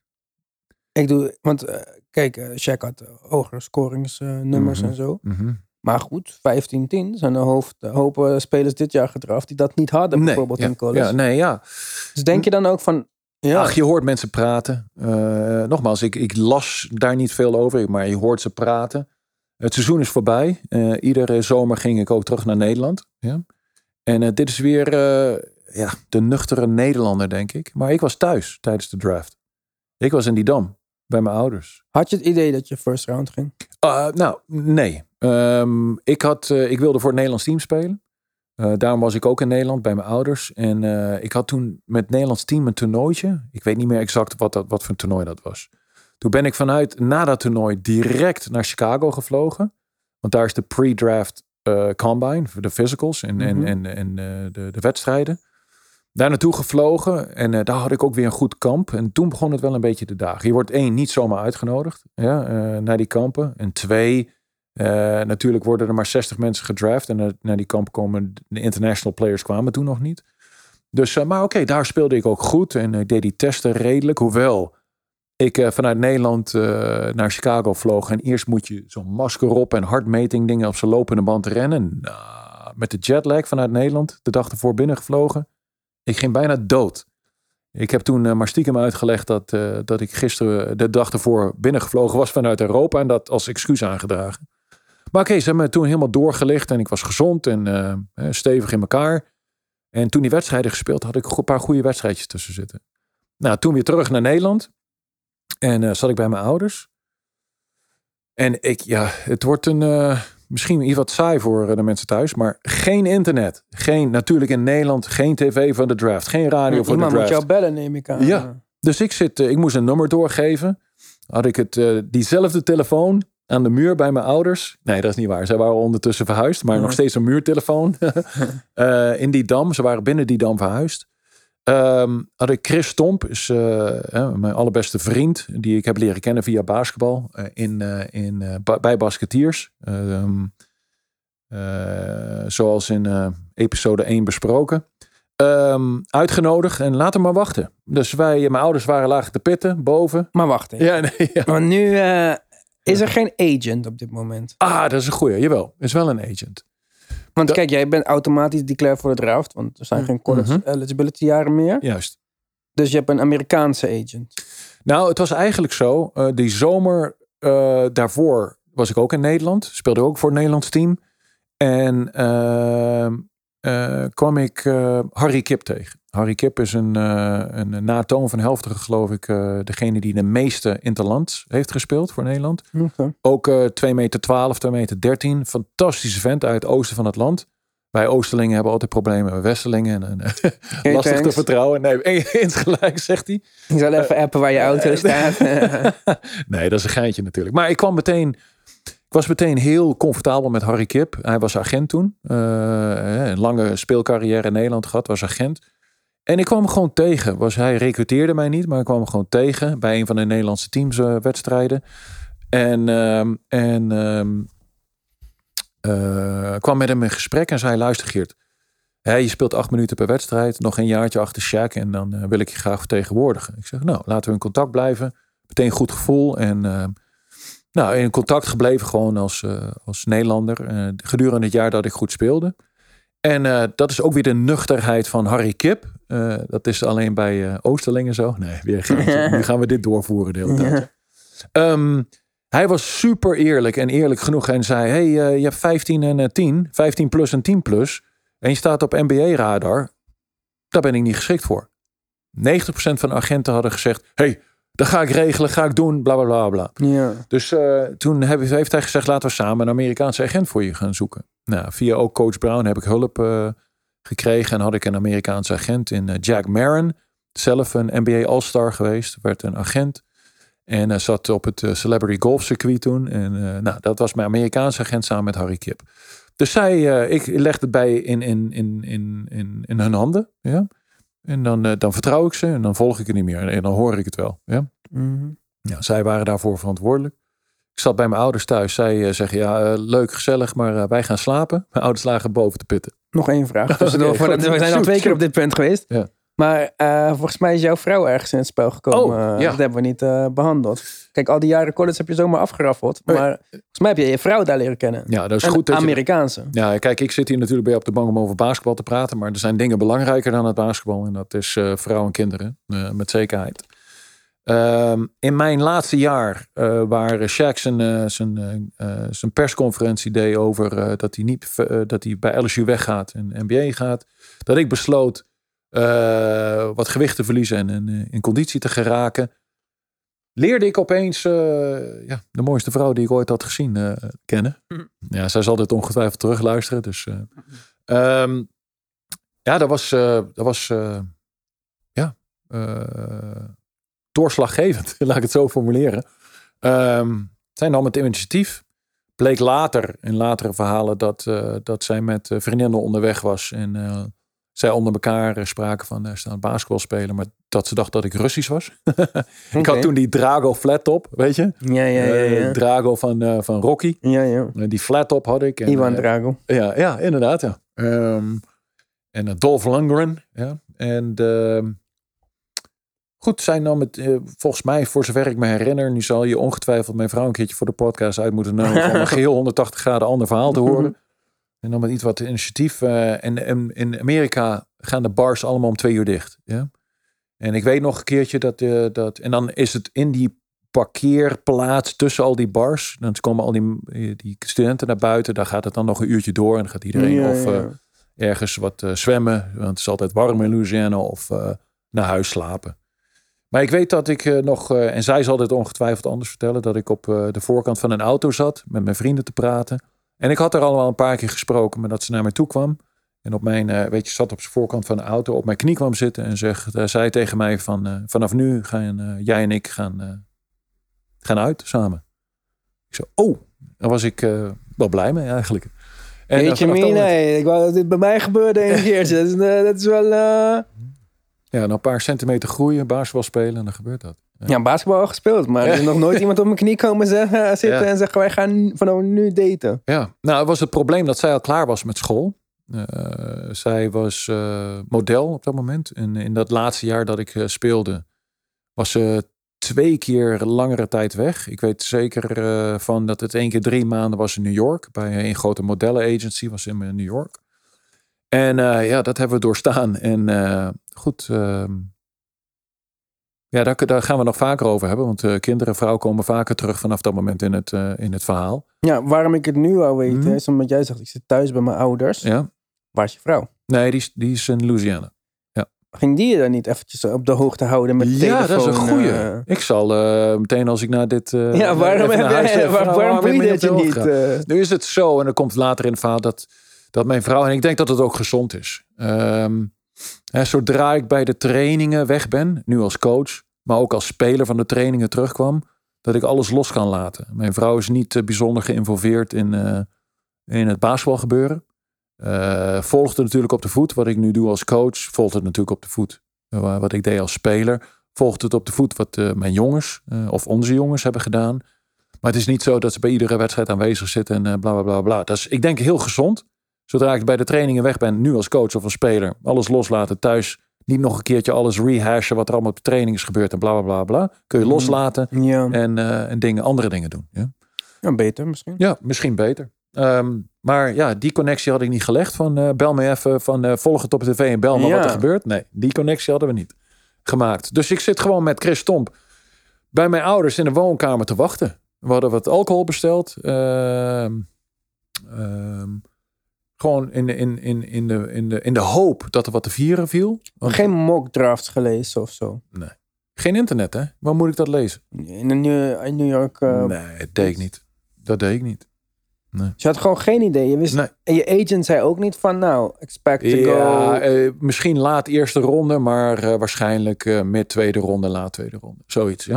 Ik doe, want kijk, uh, Shaq had hogere scoringsnummers mm en zo. Mm maar goed, 15-10 zijn de hoofd, hopen spelers dit jaar gedraft die dat niet hadden, bijvoorbeeld in college.
Ja, nee, ja.
Dus denk je dan ook van. Ja.
Ach, je hoort mensen praten. Uh, nogmaals, ik, ik las daar niet veel over, maar je hoort ze praten. Het seizoen is voorbij. Uh, iedere zomer ging ik ook terug naar Nederland. Ja. En uh, dit is weer ja, de nuchtere Nederlander, denk ik. Maar ik was thuis tijdens de draft. Ik was in die dam bij mijn ouders.
Had je het idee dat je first round ging?
nou, nee. Um, ik, had, uh, ik wilde voor het Nederlands team spelen. Uh, daarom was ik ook in Nederland bij mijn ouders. En ik had toen met het Nederlands team een toernooitje. Ik weet niet meer exact wat, dat, wat voor een toernooi dat was. Toen ben ik vanuit na dat toernooi direct naar Chicago gevlogen. Want daar is de pre-draft combine de physicals en, en, mhm. en, en de, de wedstrijden. Daar naartoe gevlogen en daar had ik ook weer een goed kamp. En toen begon het wel een beetje de dagen. Je wordt één, niet zomaar uitgenodigd ja, naar die kampen. En twee, uh, natuurlijk worden er maar 60 mensen gedraft. En naar die kamp komen de international players kwamen toen nog niet. Dus, maar oké, daar speelde ik ook goed. En ik deed die testen redelijk. Hoewel ik vanuit Nederland naar Chicago vloog. En eerst moet je zo'n masker op en hartmeting dingen op zijn lopende band rennen. Nou, met de jetlag vanuit Nederland de dag ervoor binnengevlogen. Ik ging bijna dood. Ik heb toen maar stiekem uitgelegd dat, dat ik gisteren de dag ervoor binnengevlogen was vanuit Europa. En dat als excuus aangedragen. Maar oké, ze hebben me toen helemaal doorgelicht en ik was gezond en uh, stevig in elkaar. En toen die wedstrijden gespeeld, had ik een paar goede wedstrijdjes tussen zitten. Nou, toen weer terug naar Nederland. En uh, zat ik bij mijn ouders. En ik, ja, het wordt een, uh, misschien iets wat saai voor de mensen thuis, maar geen internet. Geen, natuurlijk in Nederland, geen tv van de draft, geen radio voor de draft.
moet jou bellen, neem ik aan.
Ja, dus ik zit, ik moest een nummer doorgeven. Had ik het, diezelfde telefoon aan de muur bij mijn ouders. Nee, dat is niet waar. Zij waren ondertussen verhuisd, maar nog steeds een muurtelefoon uh, in die dam. Ze waren binnen die dam verhuisd. Um, had ik Chris Stomp, is uh, mijn allerbeste vriend, die ik heb leren kennen via basketbal uh, in, in, bij Basketiers. Um, zoals in episode 1 besproken. Um, uitgenodigd en laten maar wachten. Dus wij, mijn ouders waren laag te pitten, boven.
Maar wachten.
Ja, nee, ja.
Maar nu is er geen agent op dit moment?
Ah, dat is een goeie. Jawel, is wel een agent.
Want kijk, jij bent automatisch declared voor de draft. Want er zijn geen college -hmm. eligibility jaren meer.
Juist.
Dus je hebt een Amerikaanse agent.
Nou, het was eigenlijk zo. Uh, die zomer uh, daarvoor was ik ook in Nederland. Speelde ook voor het Nederlands team. En uh, kwam ik Harry Kip tegen. Harry Kip is een, een natoon van Helftige, geloof ik, degene die de meeste interlands heeft gespeeld voor Nederland. Ook 2 meter 12, 2 meter 13. Fantastische vent uit het oosten van het land. Wij Oosterlingen hebben altijd problemen met Westerlingen. En, en lastig te vertrouwen. Nee, eens gelijk, zegt hij.
Je zal even appen waar je auto staat.
nee, dat is een geintje natuurlijk. Maar ik kwam meteen... Was meteen heel comfortabel met Harry Kip. Hij was agent toen. Uh, een lange speelcarrière in Nederland gehad. Was agent. En ik kwam hem gewoon tegen. Was, hij recruteerde mij niet, maar ik kwam hem gewoon tegen. Bij een van de Nederlandse teams uh, wedstrijden. En, uh, en ehm, kwam met hem in gesprek en zei: Luister, Geert, je speelt acht minuten per wedstrijd, nog een jaartje achter Shaq en dan wil ik je graag vertegenwoordigen. Ik zeg: Nou, laten we in contact blijven. Meteen goed gevoel en uh, nou, in contact gebleven gewoon als, als Nederlander gedurende het jaar dat ik goed speelde. En dat is ook weer de nuchterheid van Harry Kip. dat is alleen bij Oosterlingen zo. Nee, weer nu gaan we dit doorvoeren de hele tijd. Um, hij was super eerlijk en eerlijk genoeg en zei: Hey, je hebt 15 en 10, eh, 15 plus en 10 plus. En je staat op NBA-radar. Daar ben ik niet geschikt voor. 90% van de agenten hadden gezegd: Hey, dat ga ik regelen, ga ik doen, bla bla bla bla. Ja. Dus uh, toen heeft hij gezegd: Laten we samen een Amerikaanse agent voor je gaan zoeken. Nou, via ook coach Brown heb ik hulp uh, gekregen en had ik een Amerikaanse agent in Jack Marin. Zelf een NBA All-Star geweest, werd een agent. En hij zat op het eh, Celebrity Golf circuit toen. En nou, dat was mijn Amerikaanse agent samen met Harry Kip. Dus zij, ik legde het bij in, in, in, in, in, in hun handen. Ja? En dan, uh, dan vertrouw ik ze en dan volg ik het niet meer. En dan hoor ik het wel. Ja? Mm -hmm. ja, zij waren daarvoor verantwoordelijk. Ik zat bij mijn ouders thuis. Zij zeggen, ja, leuk, gezellig, maar wij gaan slapen. Mijn ouders lagen boven te pitten.
Nog één vraag. Dus okay, we zijn al twee keer op dit punt geweest. Ja. Maar uh, volgens mij is jouw vrouw ergens in het spel gekomen. Oh, ja. Dat hebben we niet uh, behandeld. Kijk, al die jaren college heb je zomaar afgeraffeld. Maar volgens mij heb je je vrouw daar leren kennen.
Ja, dat is goed. Dat
Amerikaanse.
Je, ja, kijk, ik zit hier natuurlijk bij op de bank om over basketbal te praten. Maar er zijn dingen belangrijker dan het basketbal. En dat is uh, vrouw en kinderen. met zekerheid. Um, in mijn laatste jaar, waar Shaq zijn, zijn, zijn persconferentie deed over dat hij, niet, dat hij bij LSU weggaat en NBA gaat. Dat ik besloot uh, wat gewicht te verliezen en in, eh, in, conditie te geraken. Leerde ik opeens uh, ja, de mooiste vrouw die ik ooit had gezien uh, kennen. Mm. Ja, zij zal dit ongetwijfeld terugluisteren. Dus um, ja, dat was, dat was ja, doorslaggevend, laat ik het zo formuleren. Um, zij nam het initiatief. Bleek later, in latere verhalen, dat, dat zij met vriendinnen onderweg was. En zij onder elkaar eh, spraken van uh, staan basketbal spelen, maar dat ze dacht dat ik Russisch was. ik had toen die Drago flat top, weet je?
Ja, ja, ja. ja.
Uh, Drago van, uh, van Rocky.
Ja, ja.
die flat top had ik.
En, Ivan Drago.
ja, ja, inderdaad, ja. Um, en Dolph Lundgren, ja. En ehm, goed, zij nam het, volgens mij, voor zover ik me herinner, nu zal je ongetwijfeld mijn vrouw een keertje voor de podcast uit moeten nemen om een geheel 180 graden ander verhaal te horen. En dan met iets wat initiatief. Uh, en, in Amerika gaan de bars allemaal om twee uur dicht. Ja? En ik weet nog een keertje dat, uh, dat. En dan is het in die parkeerplaats tussen al die bars. Dan komen al die, die studenten naar buiten. Daar gaat het dan nog een uurtje door. En dan gaat iedereen of uh, ergens wat zwemmen. Want het is altijd warm in Louisiana. Of naar huis slapen. Maar ik weet dat ik nog, en zij zal dit ongetwijfeld anders vertellen, dat ik op de voorkant van een auto zat met mijn vrienden te praten. En ik had er al wel een paar keer gesproken, maar dat ze naar mij toe kwam. En op mijn, uh, weet je, zat op de voorkant van de auto, op mijn knie kwam zitten en zegt, uh, zei tegen mij van, uh, vanaf nu gaan jij en ik gaan, gaan uit samen. Ik zei, oh, daar was ik wel blij mee eigenlijk.
En Weet je, nee, ik wou dat dit bij mij gebeurde een keertje. dat, is, dat is wel...
Ja, nou een paar centimeter groeien, basketbal spelen en dan gebeurt dat.
Ja, basketbal al gespeeld, maar er is nog nooit iemand op mijn knie komen zeggen, zitten en zeggen wij gaan vanaf nu daten.
Ja, nou het was het probleem dat zij al klaar was met school. Uh, zij was uh, model op dat moment. En in dat laatste jaar dat ik uh, speelde, was ze twee keer langere tijd weg. Ik weet zeker van dat het één keer drie maanden was in New York. Bij een grote modellen-agency was in New York. En ja, dat hebben we doorstaan. En goed, ehm, ja, daar, daar, gaan we nog vaker over hebben. Want uh, kinderen en vrouwen komen vaker terug vanaf dat moment in het, in het verhaal.
Ja, waarom ik het nu al weet, mm. is omdat jij zegt, ik zit thuis bij mijn ouders. Ja. Waar is je vrouw?
Nee, die, die is in Louisiana. Ja.
Ging die je dan niet eventjes op de hoogte houden met ja,
Ja, dat is een goeie. Ik zal meteen als ik naar dit...
Ja, waarom, heb waar, waarom doe je dat je niet?
Nu is het zo, en dan komt later in het verhaal dat, dat mijn vrouw... En ik denk dat het ook gezond is. Um, hè, zodra ik bij de trainingen weg ben, nu als coach... maar ook als speler van de trainingen terugkwam... dat ik alles los kan laten. Mijn vrouw is niet bijzonder geïnvolveerd in, in het basketbalgebeuren. Uh, volgt het natuurlijk op de voet. Wat ik nu doe als coach, volgt het natuurlijk op de voet. Wat ik deed als speler, volgt het op de voet wat mijn jongens of onze jongens hebben gedaan. Maar het is niet zo dat ze bij iedere wedstrijd aanwezig zitten en bla bla bla bla. Dat is, ik denk, heel gezond. Zodra ik bij de trainingen weg ben, nu als coach of als speler, alles loslaten thuis. Niet nog een keertje alles rehashen wat er allemaal op de training is gebeurd en bla bla bla bla. Kun je mhm. loslaten ja. en, en dingen, andere dingen doen. Ja?
ja, beter misschien.
Ja, misschien beter. Um, maar ja, die connectie had ik niet gelegd van uh, bel me even van uh, volg het op tv en bel me wat er gebeurt. Nee, die connectie hadden we niet gemaakt. Dus ik zit gewoon met Chris Stomp bij mijn ouders in de woonkamer te wachten. We hadden wat alcohol besteld. Uh, gewoon in de, in, in, in, de, in, de, in de hoop dat er wat te vieren viel.
Geen mock drafts gelezen of zo?
Nee. Geen internet, hè? Waar moet ik dat lezen?
In, de New, in New York.
Uh, nee, dat deed ik niet. Dat deed ik niet.
Nee. Dus je had gewoon geen idee. Je wist, En je agent zei ook niet van, nou, expect to ja,
go. Uh, misschien laat eerste ronde, maar uh, waarschijnlijk uh, mid tweede ronde, laat tweede ronde. Zoiets, ja.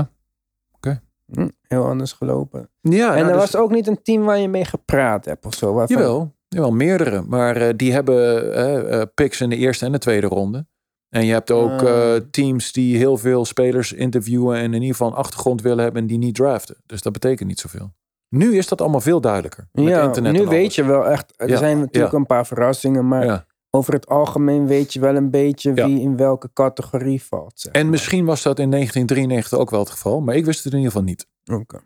Oké. Okay.
Hm, heel anders gelopen. Ja, en nou, er dus... was ook niet een team waar je mee gepraat hebt of zo.
Waarvan... Jawel, jawel, meerdere. Maar die hebben picks in de eerste en de tweede ronde. En je hebt ook ah. teams die heel veel spelers interviewen en in ieder geval een achtergrond willen hebben en die niet draften. Dus dat betekent niet zoveel. Nu is dat allemaal veel duidelijker. Met
ja,
internet
nu weet je wel echt. Er zijn natuurlijk een paar verrassingen, maar over het algemeen weet je wel een beetje wie in welke categorie valt.
en misschien was dat in 1993 ook wel het geval, maar ik wist het in ieder geval niet.
Oké.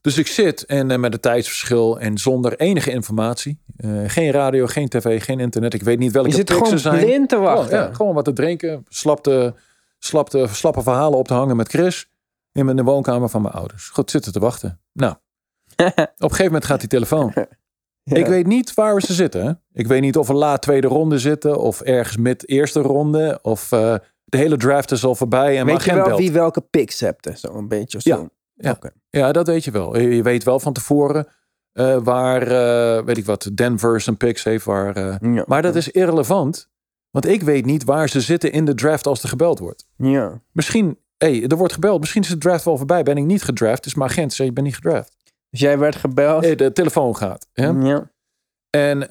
Dus ik zit en uh, met het tijdsverschil en zonder enige informatie. Uh, geen radio, geen tv, geen internet. Ik weet niet welke
zijn. Je zit gewoon blind te wachten.
Gewoon, ja, gewoon wat te drinken. Slapte, slapte, slappe verhalen op te hangen met Chris. In de woonkamer van mijn ouders. Goed, zitten te wachten. Nou, op een gegeven moment gaat die telefoon. Ik weet niet waar we ze zitten. Ik weet niet of we laat tweede ronde zitten of ergens mid eerste ronde of uh, de hele draft is al voorbij. En
weet je wel wie welke picks hebt, zo een beetje of
zo. Ja, ja. ja, dat weet je wel. Je weet wel van tevoren uh, waar, uh, weet ik wat, Denver zijn picks heeft. Waar, ja. Maar dat is irrelevant, want ik weet niet waar ze zitten in de draft als er gebeld wordt.
Ja.
Misschien, hey, er wordt gebeld, misschien is de draft wel voorbij. Ben ik niet gedraft, dus mijn agent zegt, je bent niet gedraft.
Dus jij werd gebeld?
Nee, de telefoon gaat.
Ja.
En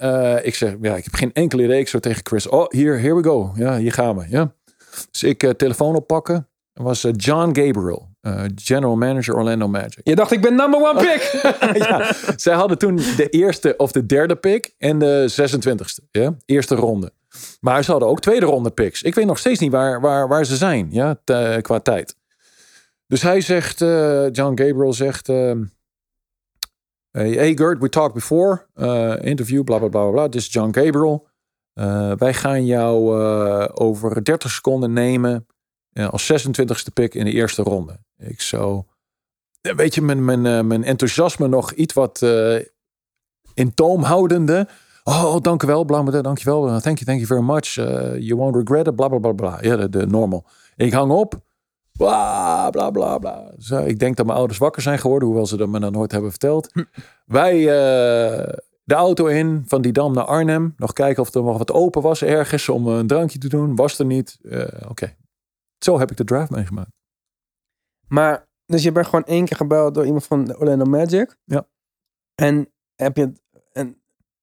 ik zeg, ja, ik heb geen enkel idee. Ik zo tegen Chris, oh, hier, here we go. Ja, hier gaan we. Ja. Dus ik telefoon oppakken. Dat was John Gabriel, general manager Orlando Magic.
Je dacht, ik ben number one pick.
ja, zij hadden toen de eerste of de derde pick en de 26ste. Ja, eerste ronde. Maar ze hadden ook tweede ronde picks. Ik weet nog steeds niet waar, waar, waar ze zijn, ja, qua tijd. Dus hij zegt, John Gabriel zegt ehm, Hey, Gert, we talked before. Uh, interview, bla bla bla bla. Dit is John Gabriel. Uh, wij gaan jou uh, over 30 seconden nemen als 26e pick in de eerste ronde. Ik zo. Weet je, mijn, mijn, mijn enthousiasme nog iets wat in toom houdende. Oh, dank u wel, bla bla, dank je wel. Thank you, thank you very much. you won't regret it, bla bla bla bla. Ja, de, de normal. Ik hang op. Bla, bla, bla, bla. Zo, ik denk dat mijn ouders wakker zijn geworden, hoewel ze dat me dan nooit hebben verteld. Hm. Wij uh, de auto in, van die dam naar Arnhem. Nog kijken of er nog wat open was ergens om een drankje te doen. Was er niet. Uh, Oké. Zo heb ik de drive meegemaakt.
Maar, dus je bent gewoon één keer gebeld door iemand van Orlando Magic.
Ja.
En heb je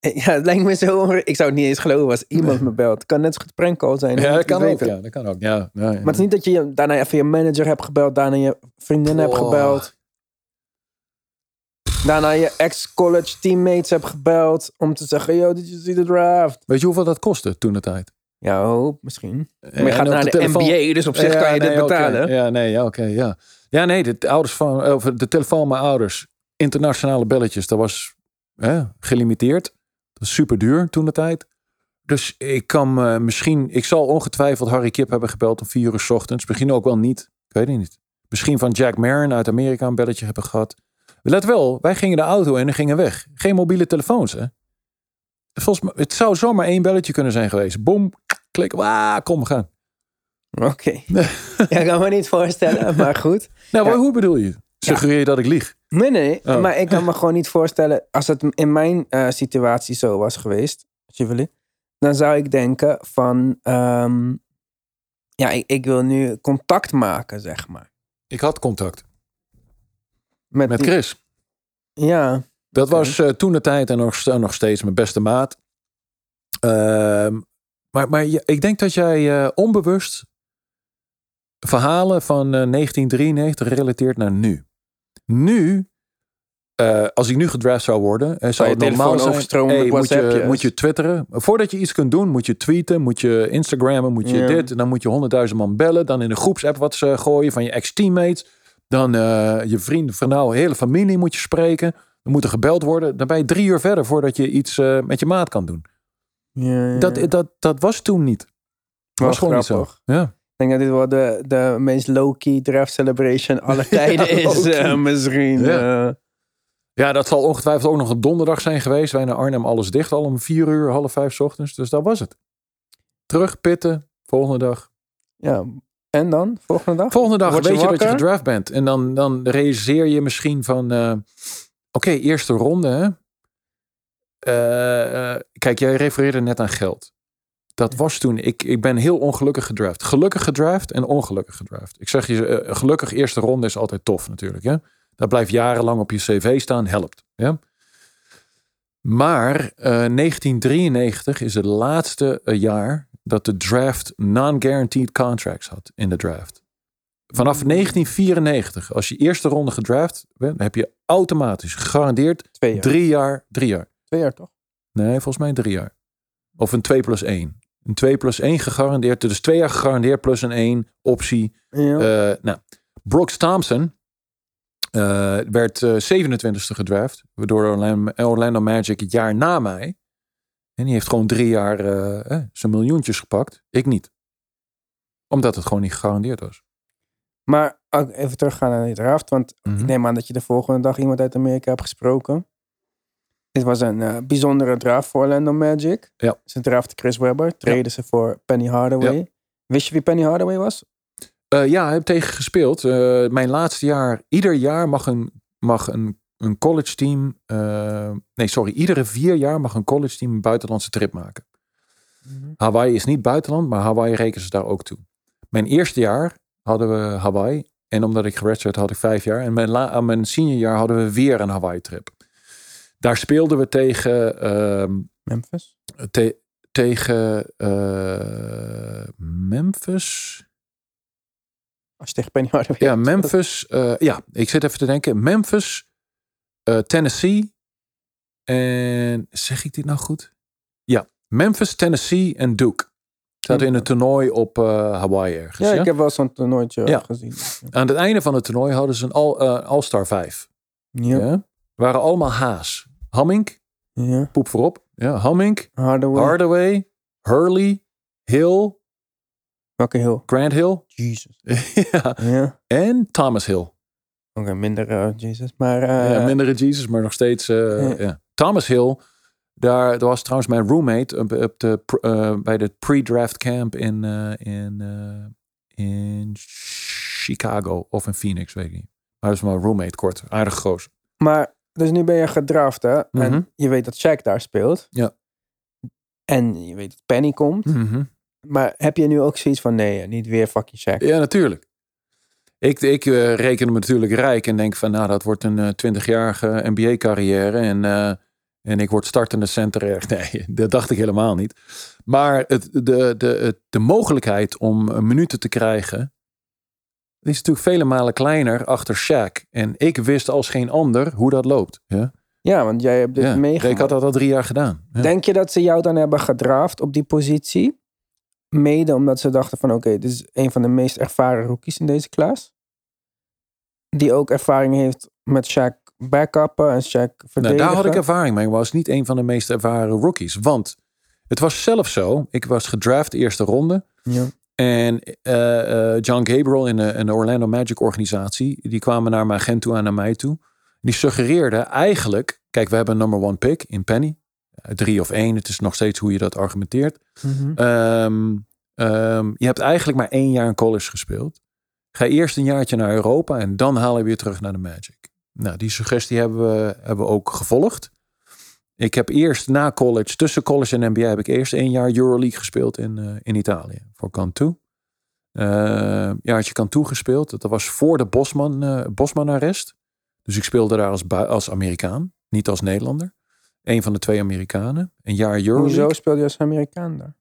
Ja, het lijkt me zo. Ik zou het niet eens geloven als iemand me belt. Het kan net zo goed prankcall zijn.
Ja, dat kan ook. Ja, dat kan ook. Ja,
maar het is niet dat je daarna even je manager hebt gebeld, daarna je vriendin hebt gebeld. Daarna je ex-college teammates hebt gebeld om te zeggen: Yo, you see the draft?
Weet je hoeveel dat kostte toen de tijd?
Ja, hoop, misschien. Maar je gaat naar de, de NBA, dus op zich kan je dit betalen.
Ja, nee, ja, oké, ja. Ja, nee, de, ouders van, of de telefoon mijn ouders, internationale belletjes, dat was hè, gelimiteerd. Dat is super duur toen de tijd. Dus ik kan uh, misschien, ik zal ongetwijfeld Harry Kip hebben gebeld om vier uur s ochtends. Misschien ook wel niet. Ik weet het niet. Misschien van Jack Marin uit Amerika een belletje hebben gehad. Let wel, wij gingen de auto in en gingen weg. Geen mobiele telefoons, hè? volgens mij, het zou zomaar één belletje kunnen zijn geweest. Boom, klik, ah, kom, gaan.
Oké. ja, kan me niet voorstellen, maar goed.
Nou, hoe bedoel je? Suggereer je dat ik lieg?
Nee, nee. Oh. Maar ik kan me gewoon niet voorstellen, als het in mijn uh, situatie zo was geweest, Chivali, dan zou ik denken van, ehm, ja, ik, ik, wil nu contact maken, zeg maar.
Ik had contact. Met, Met Chris.
Ja.
Dat was uh, toen de tijd en nog, nog steeds mijn beste maat. Uh, maar, maar ik denk dat jij uh, onbewust verhalen van 1993 eh, relateert naar nu. Nu, uh, als ik nu gedraft zou worden, uh, zou het normaal zijn. Hey, moet, je, moet je twitteren. Voordat je iets kunt doen, moet je tweeten, moet je Instagrammen, moet je dit. Dan moet je honderdduizend man bellen. Dan in een groepsapp wat ze gooien van je ex-teammates. Dan je vrienden, vrouw, hele familie moet je spreken. Dan moet er gebeld worden. Dan ben je drie uur verder voordat je iets met je maat kan doen. Ja, Dat, dat, dat was toen niet. Dat was gewoon niet zo. Ja.
Ik denk dat dit wel de, de meest low-key draft celebration alle tijden is. Uh, misschien. Ja. Uh.
ja. dat zal ongetwijfeld ook nog een donderdag zijn geweest. Wij naar Arnhem alles dicht. Al om vier uur, half vijf ochtends. Dus dat was het. Terug, pitten. Volgende dag.
Ja, en dan? Volgende dag?
Volgende dag weet je, dat je gedraft bent. En dan, dan realiseer je misschien van... Uh, Oké, eerste ronde. Hè? Kijk, jij refereerde net aan geld. Dat was toen, ik, ik ben heel ongelukkig gedraft. Gelukkig gedraft en ongelukkig gedraft. Ik zeg je, uh, gelukkig eerste ronde is altijd tof natuurlijk. Hè? Dat blijft jarenlang op je cv staan, helpt. Ja? Maar uh, eh, 1993 is het laatste eh, jaar dat de draft non-guaranteed contracts had in de draft. Vanaf 1994, als je eerste ronde gedraft bent, heb je automatisch gegarandeerd jaar. drie jaar. Drie jaar.
Twee jaar toch?
Nee, volgens mij drie jaar. Of een 2 plus 1. Een 2 plus 1 gegarandeerd. Dus twee jaar gegarandeerd plus een 1 optie. Ja. Uh, nou, Brooks Thompson uh, werd uh, 27e gedraft. Door Orlando, Orlando, Magic het jaar na mij. En die heeft gewoon drie jaar uh, zijn miljoentjes gepakt. Ik niet. Omdat het gewoon niet gegarandeerd was.
Maar even teruggaan naar die draft. Want mm -hmm. ik mhm. neem aan dat je de volgende dag iemand uit Amerika hebt gesproken. Dit was een uh, bijzondere draft voor Orlando Magic.
Ja.
Ze draften Chris Webber, treden ze voor Penny Hardaway. Wist je wie Penny Hardaway was?
Uh, ja, ik heb tegen gespeeld. Uh, mijn laatste jaar, ieder jaar mag een, mag een, een college team, nee sorry, iedere vier jaar mag een college team een buitenlandse trip maken. Mm Hawaii is niet buitenland, maar Hawaii rekenen ze daar ook toe. Mijn eerste jaar hadden we Hawaii. En omdat ik geredshirt had ik vijf jaar. En mijn, la, mijn senior jaar hadden we weer een Hawaii trip. Daar speelden we tegen. Uh,
Memphis?
tegen uh, Memphis.
Als je tegen Penny Hardaway
Ja, Memphis. Uh, ja, ik zit even te denken. Memphis, uh, Tennessee. En zeg ik dit nou goed? Ja, Memphis, Tennessee en Duke. Zaten in een toernooi op Hawaii ergens.
Ja, ik heb wel zo'n toernooitje ja. gezien.
Aan het einde van het toernooi hadden ze een All-Star all 5.
Ja. ja.
Waren allemaal Haas. Hamming.
Ja.
Poep voorop. Ja, Hamming.
Hardaway.
Hardaway. Hurley. Hill.
Welke Hill?
Grant Hill.
Jesus.
ja. ja. En Thomas Hill.
Oké, minder uh, Jesus. Maar, uh,
ja, mindere Jesus, maar nog steeds. Uh, ja. Thomas Hill. Daar dat was trouwens mijn roommate op, op de, bij de pre-draft camp in, in, in Chicago of in Phoenix, weet ik niet. Maar dat is mijn roommate, kort. Aardig groot.
Maar dus nu ben je gedraft, hè? En
mhm.
je weet dat Shaq daar speelt.
Ja.
En je weet dat Penny komt.
Mhm.
Maar heb je nu ook zoiets van, nee, niet weer fucking Shaq?
Ja, natuurlijk. Ik, ik uh, reken me natuurlijk rijk en denk van, nou, dat wordt een uh, eh, 20-jarige NBA-carrière. En, uh, en ik word startende center. Nee, dat dacht ik helemaal niet. Maar het, de, de, de mogelijkheid om minuten te krijgen die is natuurlijk vele malen kleiner achter Shaq. En ik wist als geen ander hoe dat loopt. Ja,
ja want jij hebt dit ja, meegemaakt.
Ik had dat al drie jaar gedaan.
Ja. Denk je dat ze jou dan hebben gedraft op die positie? Mede omdat ze dachten van oké, dit is een van de meest ervaren rookies in deze klas. Die ook ervaring heeft met Shaq backuppen en Shaq verdedigen. Nou,
daar had ik ervaring mee. Ik was niet een van de meest ervaren rookies. Want het was zelf zo. Ik was gedraft eerste ronde.
Ja.
En uh, uh, John Gabriel in de, Orlando Magic organisatie, die kwamen naar mijn agent toe en naar mij toe. Die suggereerden eigenlijk, kijk, we hebben een number one pick in Penny. drie of één. Het is nog steeds hoe je dat argumenteert. Mhm. Ehm, ehm, je hebt eigenlijk maar één jaar in college gespeeld. Ga eerst een jaartje naar Europa en dan haal je weer terug naar de Magic. Nou, die suggestie hebben we, hebben we ook gevolgd. Ik heb eerst na college, tussen college en NBA, heb ik eerst één jaar Euroleague gespeeld in, uh, in Italië. Voor Cantu. Uh, jaartje Cantu gespeeld. Dat was voor de Bosman, uh. Dus ik speelde daar als, als Amerikaan, niet als Nederlander. Een van de twee Amerikanen. Een jaar Euroleague.
Hoezo speelde je als Amerikaan daar?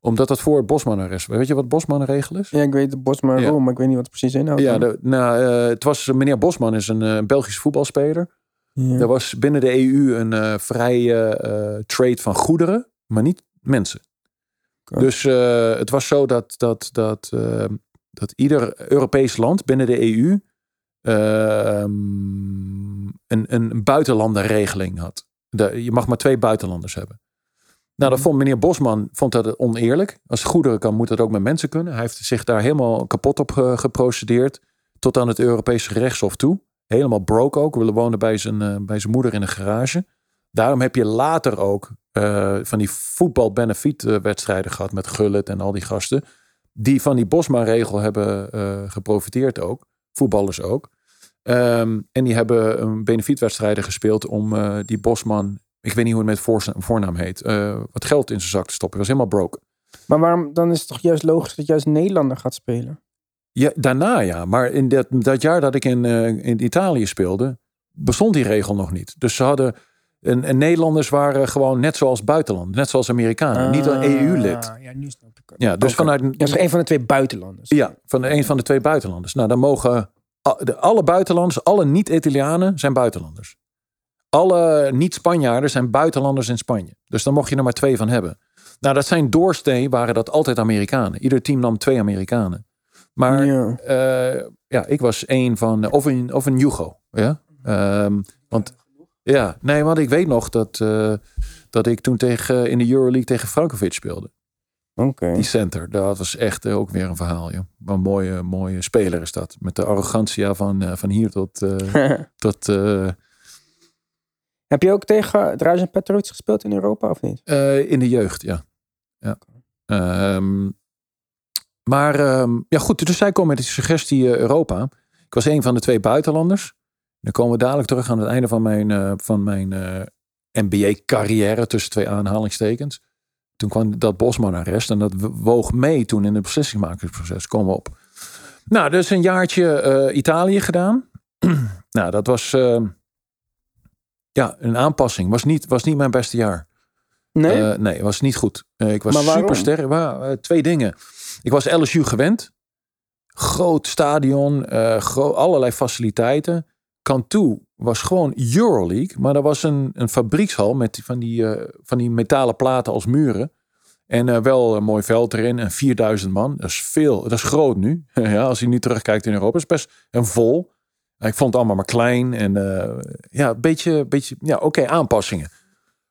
Omdat dat voor het Bosman-arrest Weet je wat Bosman-regel is?
Ja, ik weet de Bosman ja. maar ik weet niet wat het precies inhoudt.
Ja, de, nou, uh, het was, meneer Bosman is een Belgisch voetbalspeler. Ja. Er was binnen de EU een uh, vrije trade van goederen, maar niet mensen. Dus het was zo dat, dat, dat, dat ieder Europees land binnen de EU ehm, een, een buitenlandenregeling had. De, je mag maar twee buitenlanders hebben. Nou, dat mhm. vond meneer Bosman vond dat oneerlijk. Als het goederen kan, moet dat ook met mensen kunnen. Hij heeft zich daar helemaal kapot op geprocedeerd. Tot aan het Europese gerechtshof toe. Helemaal broke ook. We woonden bij zijn, uh, bij zijn moeder in een garage. Daarom heb je later ook uh, van die voetbal-benefit-wedstrijden gehad met Gullit en al die gasten. Die van die Bosman-regel hebben geprofiteerd ook. Voetballers ook. Um, en die hebben een benefietwedstrijden gespeeld om die Bosman ik weet niet hoe het met voornaam heet, wat geld in zijn zak te stoppen. Hij was helemaal broke.
Maar waarom, dan is het toch juist logisch dat juist Nederlander gaat spelen?
Ja, daarna ja. Maar in dat, dat jaar dat ik in, uh, in Italië speelde, bestond die regel nog niet. Dus ze hadden. En, en Nederlanders waren gewoon net zoals buitenland, net zoals Amerikanen, niet een EU-lid.
Ja, nu snap ik
Ja, dus vanuit. Ja,
dus een van de twee buitenlanders.
Ja, van de, een van de twee buitenlanders. Nou, dan mogen alle buitenlanders, alle niet-Italianen zijn buitenlanders. Alle niet-Spanjaarden zijn buitenlanders in Spanje. Dus dan mocht je er maar twee van hebben. Nou, dat zijn doorsteen waren dat altijd Amerikanen. Ieder team nam twee Amerikanen. Maar ja, uh, ja ik was één van, of een, of een Jugo. Ja? Um, want ja, nee, want ik weet nog dat, uh, dat ik toen tegen, in de Euroleague tegen Frankovic speelde.
Okay.
Die center, dat was echt uh, ook weer een verhaal. Joh. Een mooie, mooie speler is dat. Met de arrogantia van, van hier tot, tot
heb je ook tegen Drazen Petrovic gespeeld in Europa of niet?
In de jeugd, ja. ja. Um, maar um, ja, goed. Dus zij komen met de suggestie uh, Europa. Ik was een van de twee buitenlanders. Dan komen we dadelijk terug aan het einde van mijn, uh, van mijn NBA-carrière tussen twee aanhalingstekens. Toen kwam dat Bosman-arrest en dat woog mee toen in het beslissingmakingsproces. Komen we op. Nou, dus een jaartje Italië gedaan. nou, dat was ehm, ja, een aanpassing. Was niet, was niet mijn beste jaar.
Nee?
Uh, nee, was niet goed. Uh, ik was super sterk. Uh, twee dingen. Ik was LSU gewend. Groot stadion, gro allerlei faciliteiten. Cantu was gewoon Euroleague, maar dat was een, een fabriekshal met van die, van die metalen platen als muren. En wel een mooi veld erin en 4000 man. Dat is veel, dat is groot nu. ja, als je nu terugkijkt in Europa, is best een vol. Ik vond het allemaal maar klein en ja, een beetje, beetje ja, oké, aanpassingen.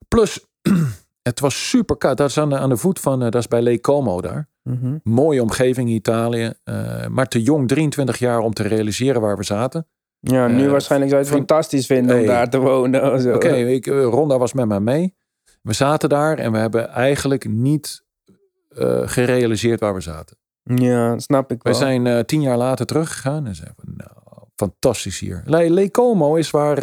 Plus, het was super koud. Dat is aan de, aan de voet van, dat is bij Lake Como daar. Mm Mooie omgeving in Italië. Uh, maar te jong, 23 jaar om te realiseren waar we zaten.
Ja, nu waarschijnlijk zou je het fantastisch vinden om daar te wonen.
Oké, okay, Ronda was met mij mee. We zaten daar en we hebben eigenlijk niet gerealiseerd waar we zaten.
Ja, snap ik
wel. We zijn tien jaar later teruggegaan en zeiden, nou, fantastisch hier. Lake Como is waar,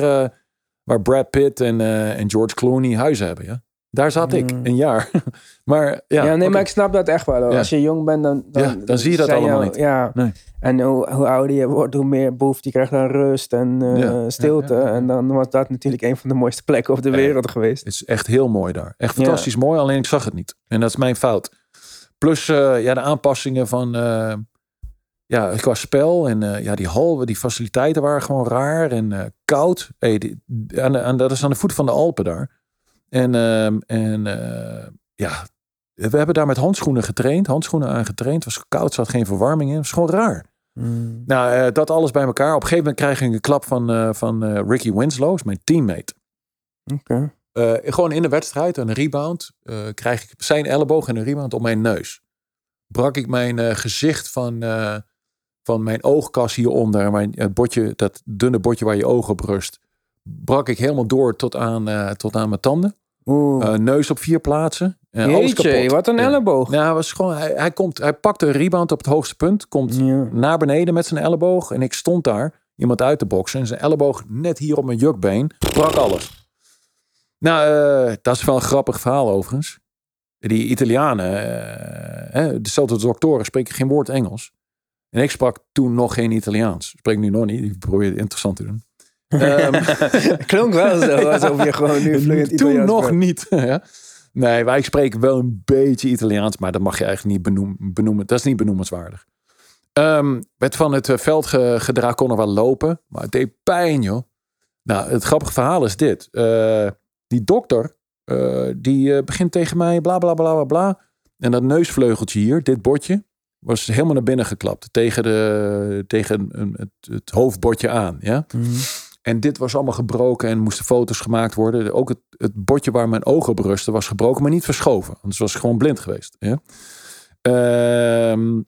waar Brad Pitt en, en George Clooney huizen hebben. Ja? Daar zat ik mm. een jaar. maar ja,
ja nee, maar ik snap dat echt wel. Als je jong bent, dan, dan,
ja, dan zie je dat allemaal niet.
Ja. Nee. En hoe, hoe, ouder je wordt, hoe meer behoefte je krijgt aan rust en uh, stilte. En dan was dat natuurlijk een van de mooiste plekken op de wereld geweest.
Het is echt heel mooi daar. Echt fantastisch mooi, alleen ik zag het niet. En dat is mijn fout. Plus ja, de aanpassingen van ja, qua spel en uh, ja, die hal, die faciliteiten waren gewoon raar en uh, koud. Hey, die, aan, dat is aan de voet van de Alpen daar. En, uh, en eh, ja, we hebben daar met handschoenen getraind, handschoenen aangetraind. Het was koud, zat geen verwarming in. Het was gewoon raar. Mm. Nou, dat alles bij elkaar. Op een gegeven moment krijg ik een klap van, van Ricky Winslow, mijn teammate.
Oké.
gewoon in de wedstrijd, een rebound, krijg ik zijn elleboog en een rebound op mijn neus. Brak ik mijn gezicht van van mijn oogkas hieronder, mijn, het botje, dat dunne botje waar je ogen op rust, brak ik helemaal door tot aan, uh, tot aan mijn tanden. Neus op vier plaatsen.
Jeetje, wat een elleboog.
Ja, hij, was gewoon, hij, hij, komt, hij pakte een rebound op het hoogste punt. Komt naar beneden met zijn elleboog. En ik stond daar, iemand uit te boksen. En zijn elleboog net hier op mijn jukbeen. Brak alles. Nou, uh, dat is wel een grappig verhaal overigens. Die Italianen, uh, dezelfde doktoren, spreken geen woord Engels. En ik sprak toen nog geen Italiaans. Spreek nu nog niet. Ik probeer het interessant te doen.
Um, Klonk wel zo, alsof je gewoon nu vlucht Italiaans
Toen nog niet. ja. Nee, wij spreken wel een beetje Italiaans, maar dat mag je eigenlijk niet benoemen. benoemen. Dat is niet benoemenswaardig. Um, werd van het eh, veld gedragen, kon er wel lopen, maar het deed pijn, joh. Nou, het grappige verhaal is dit. Uh, die dokter, uh, die begint tegen mij, bla bla bla bla bla. En dat neusvleugeltje hier, dit bordje, was helemaal naar binnen geklapt. Tegen, de, tegen het, het hoofdbordje aan. Ja? Mm en dit was allemaal gebroken en moesten foto's gemaakt worden. Ook het, het bordje waar mijn ogen op rusten was gebroken, maar niet verschoven. Anders was ik gewoon blind geweest. Ja? Um,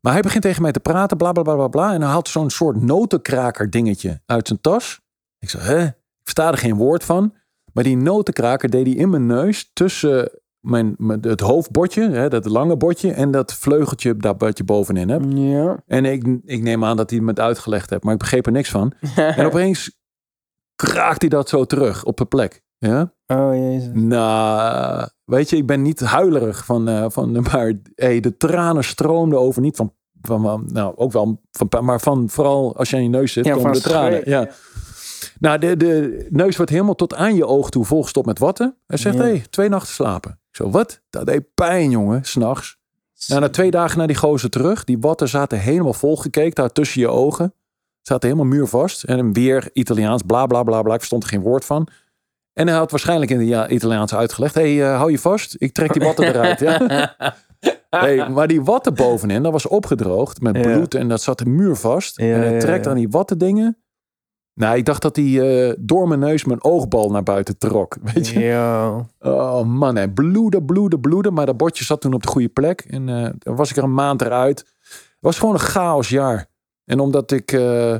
maar hij begint tegen mij te praten, bla bla bla bla bla. En hij haalt zo'n soort notenkraker dingetje uit zijn tas. Ik zei, hè? Ik versta er geen woord van. Maar die notenkraker deed hij in mijn neus tussen mijn, het hoofdbordje, hè, dat lange bordje en dat vleugeltje daar wat je bovenin hebt.
Ja.
En ik, ik neem aan dat hij het uitgelegd hebt, maar ik begreep er niks van. en opeens kraakt hij dat zo terug op de plek. Ja?
Oh jezus.
Nou, weet je, ik ben niet huilerig van, uh, van maar hey, de tranen stroomden over. Niet van, van, nou ook wel, van, maar van vooral als je aan je neus zit, ja, komen de tranen. ja. Nou, de, de neus wordt helemaal tot aan je oog toe volgestopt met watten. Hij zegt, hé, hey, twee nachten slapen. Ik zo, wat? Dat deed pijn, jongen, s'nachts. Nou, na twee dagen naar die gozer terug. Die watten zaten helemaal volgekeken daar tussen je ogen. Zaten helemaal muurvast. En weer Italiaans, bla bla bla bla. Ik verstond er geen woord van. En hij had waarschijnlijk in het ja, Italiaans uitgelegd. Hé, hey, uh, hou je vast. Ik trek die watten eruit. Ja? hey, maar die watten bovenin, dat was opgedroogd met bloed. En dat zat de muur vast. en hij trekt aan die watten dingen. Nou, ik dacht dat hij uh, door mijn neus mijn oogbal naar buiten trok. Weet je?
Ja.
Oh man, hè. bloeden, bloeden, bloeden. Maar dat bordje zat toen op de goede plek. En uh, dan was ik er een maand eruit. Het was gewoon een chaosjaar. En omdat ik, uh,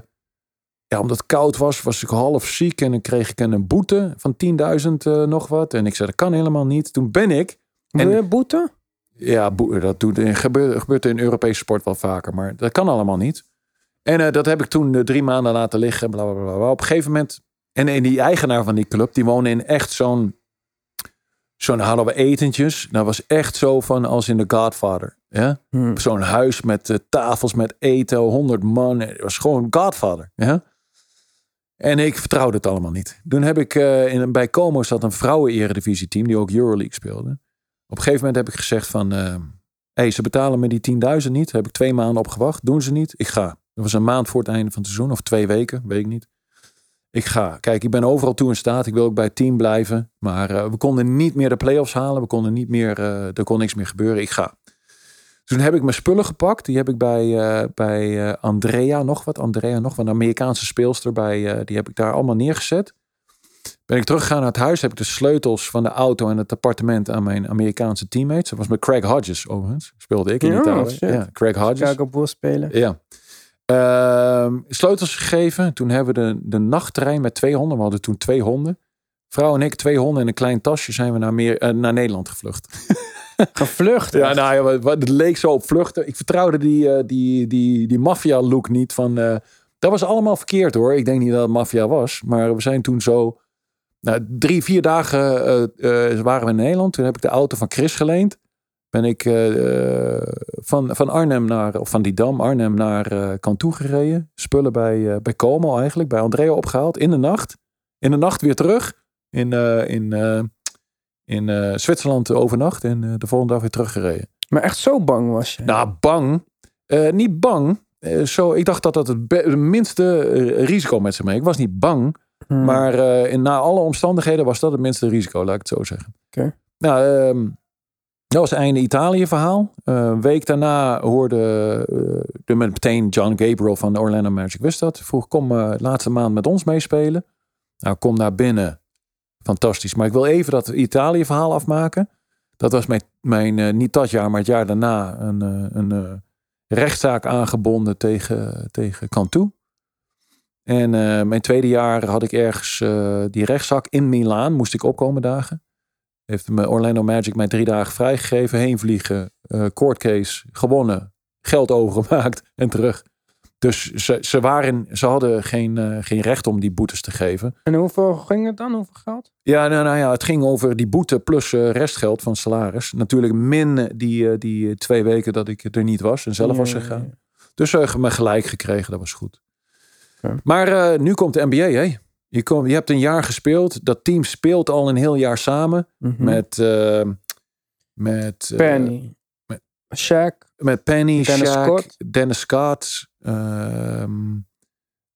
ja, omdat het koud was, was ik half ziek. En dan kreeg ik een boete van 10.000 nog wat. En ik zei, dat kan helemaal niet. Toen ben ik...
En, een boete?
Ja, dat doet, gebeurt, gebeurt in Europese sport wel vaker. Maar dat kan allemaal niet. En uh, dat heb ik toen uh, drie maanden laten liggen. Bla, bla, bla, Op een gegeven moment. En, en die eigenaar van die club, die woonde in echt zo'n. Zo'n hadden we etentjes. Dat was echt zo van als in The Godfather. Ja? Hmm. Zo'n huis met uh, tafels met eten, honderd man. Het was gewoon Godfather. Ja? En ik vertrouwde het allemaal niet. Toen heb ik in, bij Como zat een vrouwen-eredivisie team die ook Euroleague speelde. Op een gegeven moment heb ik gezegd van... hey, ze betalen me die 10.000 niet. Daar heb ik twee maanden op gewacht. Doen ze niet. Ik ga. Dat was een maand voor het einde van het seizoen, of twee weken, weet ik niet. Ik ga. Kijk, ik ben overal toe in staat. Ik wil ook bij het team blijven. Maar uh, we konden niet meer de play-offs halen. We konden niet meer, uh, er kon niks meer gebeuren. Ik ga. Toen heb ik mijn spullen gepakt. Die heb ik bij, uh, bij Andrea nog wat. Andrea nog wat, een Amerikaanse speelster. Bij, die heb ik daar allemaal neergezet. Ben ik teruggegaan naar het huis. Heb ik de sleutels van de auto en het appartement aan mijn Amerikaanse teammates. Dat was met Craig Hodges overigens. Speelde ik in ja, Italië. Ja, Craig Hodges.
Chicago spelen.
Ja. Uh, sleutels gegeven. Toen hebben we de, de nachttrein met twee honden. We hadden toen twee honden. Vrouw en ik, twee honden en een klein tasje zijn we naar, meer, uh, naar Nederland gevlucht.
Gevlucht?
ja, nou ja, het leek zo op vluchten. Ik vertrouwde die, uh, die, die, die maffia look niet van... Uh, dat was allemaal verkeerd hoor. Ik denk niet dat het maffia was. Maar we zijn toen zo... Nou, drie, vier dagen waren we in Nederland. Toen heb ik de auto van Chris geleend ben ik uh, van, van Arnhem naar, of van die dam, Arnhem naar uh, Cantu gereden. Spullen bij, uh, bij Como eigenlijk, bij Andrea opgehaald in de nacht. In de nacht weer terug in, in, in Zwitserland overnacht en de volgende dag weer teruggereden.
Maar echt zo bang was je?
Nou, bang. niet bang. zo, ik dacht dat dat het, minste risico met zich mee. Ik was niet bang. Hmm. Maar in, na alle omstandigheden was dat het minste risico, laat ik het zo zeggen.
Oké.
Nou, ehm, dat was het einde Italië verhaal. Een week daarna hoorde uh, meteen John Gabriel van de Orlando Magic wist dat. Vroeg kom uh, laatste maand met ons meespelen. Nou kom naar binnen. Fantastisch. Maar ik wil even dat Italië verhaal afmaken. Dat was mijn, mijn niet dat jaar, maar het jaar daarna een, een rechtszaak aangebonden tegen, tegen Cantu. En mijn tweede jaar had ik ergens die rechtszaak in Milaan. Moest ik opkomen dagen. Heeft me Orlando Magic mij drie dagen vrijgegeven. Heen vliegen, court case, gewonnen. Geld overgemaakt en terug. Dus ze, ze, waren, ze hadden geen, uh, geen recht om die boetes te geven.
En hoeveel ging het dan? Hoeveel geld?
Ja, nou, nou ja, het ging over die boete plus uh, restgeld van salaris. Natuurlijk min die, uh, die twee weken dat ik er niet was en zelf was gegaan. Ja, Dus ze hebben me gelijk gekregen, dat was goed. Maar nu komt de NBA, hè? Je, kom, je hebt een jaar gespeeld. Dat team speelt al een heel jaar samen. Mm -hmm. Met... met
Penny. Met, Shaq.
Met Penny, Dennis Shaq, Scott. Dennis Scott. Ehm,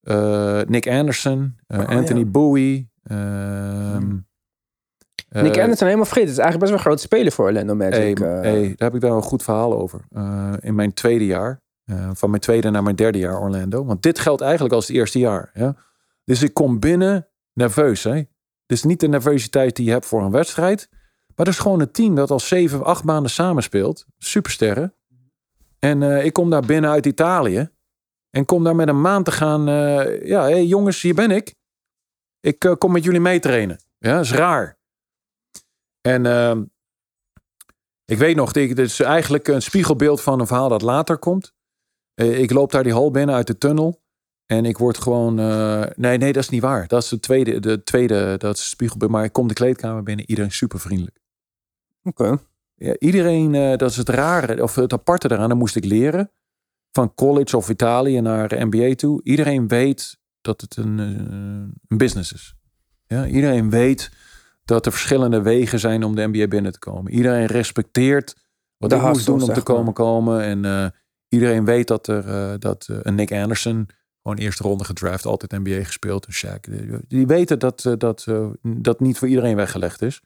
eh, Nick Anderson, uh, oh, Anthony ja. Bowie.
Ehm, Nick eh, Anderson helemaal vergeten. Het is eigenlijk best wel een grote speler voor Orlando Magic.
Hey, hey, daar heb ik daar een goed verhaal over. in mijn tweede jaar. van mijn tweede naar mijn derde jaar Orlando. Want dit geldt eigenlijk als het eerste jaar. Ja? Dus ik kom binnen nerveus. Hè? Dus niet de nervositeit die je hebt voor een wedstrijd. Maar dat is gewoon een team dat al zeven, acht maanden samenspeelt. Supersterren. En ik kom daar binnen uit Italië. En kom daar met een maand te gaan. Uh, ja, hey, jongens, hier ben ik. Ik uh, kom met jullie meetrainen. Ja, dat is raar. En uh, ik weet nog, dit is eigenlijk een spiegelbeeld van een verhaal dat later komt. Ik loop daar die hal binnen uit de tunnel. En ik word gewoon. nee, nee, dat is niet waar. Dat is de tweede, de tweede dat is spiegelbeeld. Maar ik kom de kleedkamer binnen. Iedereen super vriendelijk.
Oké.
Ja, iedereen, dat is het rare, of het aparte eraan. Dat moest ik leren van college of Italië naar NBA toe. Iedereen weet dat het een, eh, een business is. Ja, iedereen weet dat er verschillende wegen zijn om de NBA binnen te komen. Iedereen respecteert wat de ik moest doen om te komen komen. En iedereen weet dat er dat een Nick Anderson gewoon eerste ronde gedraft, altijd NBA gespeeld. Een Shaq. Die weten dat dat, dat niet voor iedereen weggelegd is.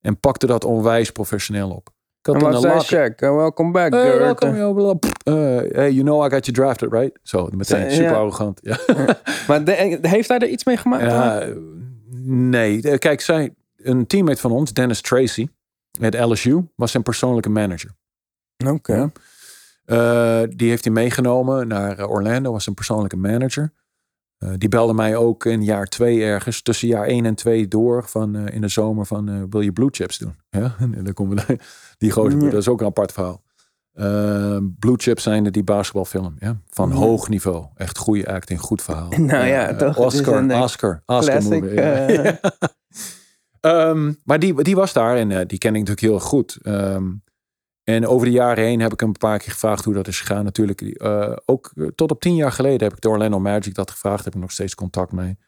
En pakte dat onwijs professioneel op.
Ik had en wat zei welcome back,
hey, welcome, uh, hey, you know I got you drafted, right? Zo, meteen super arrogant. Ja.
maar heeft hij er iets mee gemaakt? Ja,
nee, kijk, zij, een teammate van ons, Dennis Tracy, met LSU, was zijn persoonlijke manager.
Oké.
Uh, die heeft hij meegenomen naar Orlando, was zijn persoonlijke manager. Uh, die belde mij ook in jaar twee ergens, tussen jaar één en twee door, van uh, in de zomer van wil je blue chips doen? Ja, en dan komen we die gozer, ja. dat is ook een apart verhaal. blue chips zijn die basketbalfilm, ja, van ja. hoog niveau, echt goede acting, goed verhaal.
Nou ja, toch.
Oscar, Oscar, Oscar movie. Ja. um, maar die, die was daar en die ken ik natuurlijk heel goed. Um, en over de jaren heen heb ik hem een paar keer gevraagd hoe dat is gegaan. Natuurlijk, uh, ook eh, tot op tien jaar geleden heb ik de Orlando Magic dat gevraagd. Heb ik nog steeds contact mee.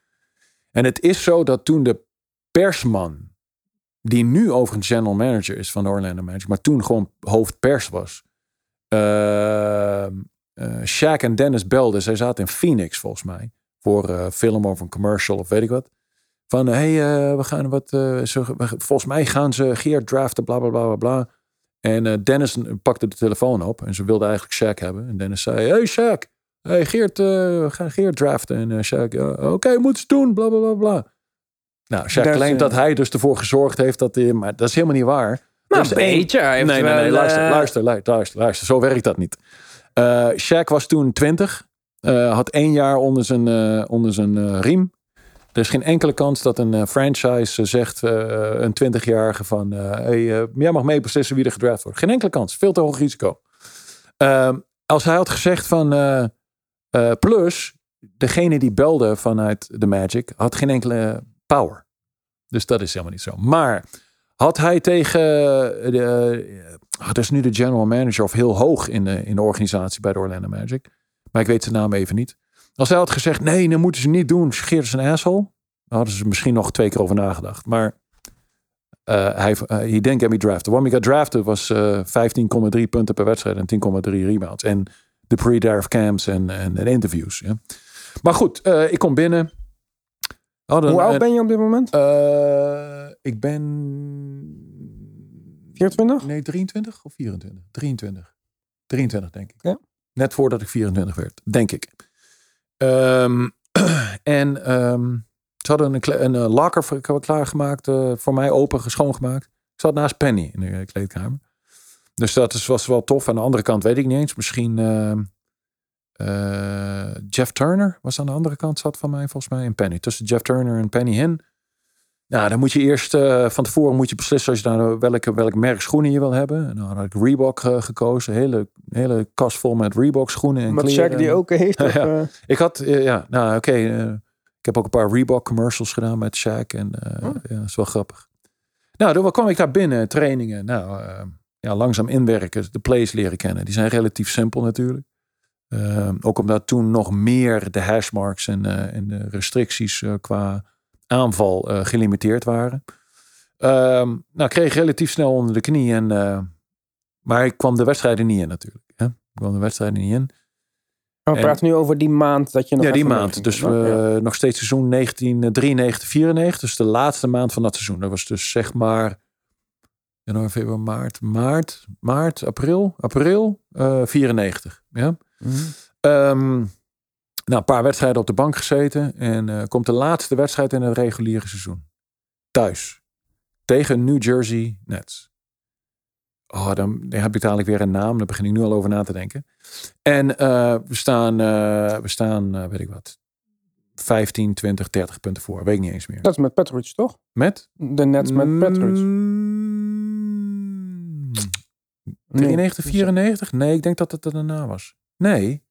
En het is zo dat toen de persman, die nu overigens general manager is van de Orlando Magic, maar toen gewoon hoofdpers was. Uh, Shaq en Dennis belden. Zij zaten in Phoenix volgens mij. Voor film of een commercial of weet ik wat. Van hé, hey, we gaan wat. volgens mij gaan ze Geert draften, bla bla bla bla bla. En uh, Dennis pakte de telefoon op en ze wilde eigenlijk Shaq hebben. En Dennis zei, hey Shaq, hey Geert, uh, ga Geert draften. En uh, Shaq, oké, okay, moet ze doen, bla bla bla bla. Nou, Shaq claimt dat hij dus ervoor gezorgd heeft dat hij, maar dat is helemaal niet waar.
Nou, dus een beetje. Nee,
nee, nee, luister, luister, luister, luister, zo werkt dat niet. Shaq was toen 20, had één jaar onder zijn, onder zijn riem. Er is geen enkele kans dat een uh, franchise zegt, uh, een 20-jarige van, jij mag mee beslissen wie er gedraft wordt. Geen enkele kans, veel te hoog risico. Ehm, als hij had gezegd van, plus, degene die belde vanuit de Magic had geen enkele power. Dus dat is helemaal niet zo. Maar had hij tegen, de, is nu de general manager of heel hoog in de, in de organisatie bij de Orlando Magic. Maar ik weet zijn naam even niet. Als hij had gezegd, nee, dat moeten ze niet doen. Geert is een asshole. Dan hadden ze misschien nog twee keer over nagedacht. Maar uh, hij, uh, he didn't get me drafted. When we got drafted was uh, eh, 15,3 punten per wedstrijd en 10,3 rebounds. En de pre-draft camps en, en, en interviews. Ja. Maar goed, ik kom binnen.
Oh, dan, Hoe oud ben je op dit moment?
ik ben...
24?
Nee, 23 of 24? 23. 23 denk ik.
Ja.
Net voordat ik 24 werd, denk ik. Um, en um, ze hadden een, een, een locker klaargemaakt, uh, voor mij open, schoongemaakt. Ik zat naast Penny in de kleedkamer. Dus dat was wel tof. Aan de andere kant weet ik niet eens. Misschien uh, Jeff Turner was aan de andere kant zat van mij volgens mij. En Penny. Tussen Jeff Turner en Penny Hin. Nou, dan moet je eerst uh, van tevoren moet je beslissen als je nou welke, welk merk schoenen je wil hebben. En dan had ik Reebok uh, gekozen. Hele, hele kast vol met Reebok schoenen en
Wat
kleren.
die ook heeft?
ja, ja. Ik had, ja, nou oké. Okay, ik heb ook een paar Reebok commercials gedaan met Shaq. En oh. ja, dat is wel grappig. Nou, dan kwam ik daar binnen, trainingen. Nou, uh, ja, langzaam inwerken, de plays leren kennen. Die zijn relatief simpel natuurlijk. Uh, ook omdat toen nog meer de hashmarks en, en de restricties qua aanval gelimiteerd waren. Ehm, nou, kreeg relatief snel onder de knie. En, maar ik kwam de wedstrijden niet in natuurlijk. Hè? Ik kwam de wedstrijden niet in.
We praten nu over die maand dat je nog
Ja, die maand. Dus we ja. nog steeds seizoen 1993, 94. Dus de laatste maand van dat seizoen. Dat was dus zeg maar januari, februari, maart, maart, maart, april, april uh, 94. Ja. Mm -hmm. um, nou, een paar wedstrijden op de bank gezeten. En uh, komt de laatste wedstrijd in het reguliere seizoen. Thuis. Tegen New Jersey Nets. Oh, dan, heb ik dadelijk weer een naam. Daar begin ik nu al over na te denken. En uh, we staan, uh, we staan weet ik wat, 15, 20, 30 punten voor. Weet ik niet eens meer.
Dat is met Petrovich, toch?
Met?
De Nets met Petrovich.
Mm, 93, 94? Nee, ik denk dat het er daarna was. Nee.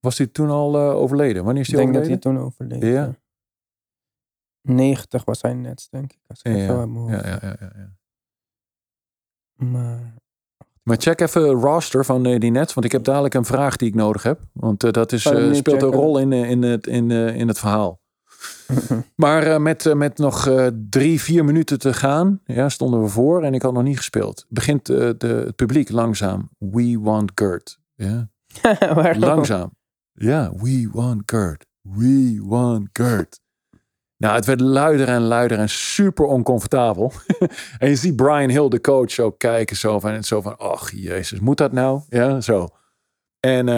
Was hij toen al overleden? Wanneer is hij overleden?
Ik denk dat hij toen overleden.
Ja.
90 was hij Nets, denk ik. Als ik
ja,
ja,
ja, ja, ja, ja, ja.
Maar...
Maar check even roster van uh, die Nets, want ik heb dadelijk een vraag die ik nodig heb. Want uh, dat is, speelt checken. een rol in, in, het, in, in het verhaal. maar met, met nog drie, vier minuten te gaan, ja, stonden we voor en ik had nog niet gespeeld. Begint de, het publiek langzaam. We want Gert. Ja. langzaam. Ja, we want Gert. We want Gert. Nou, het werd luider en luider en super oncomfortabel. en je ziet Brian Hill, de coach, ook kijken zo van, zo van, ach jezus, moet dat nou? Ja, zo. En uh,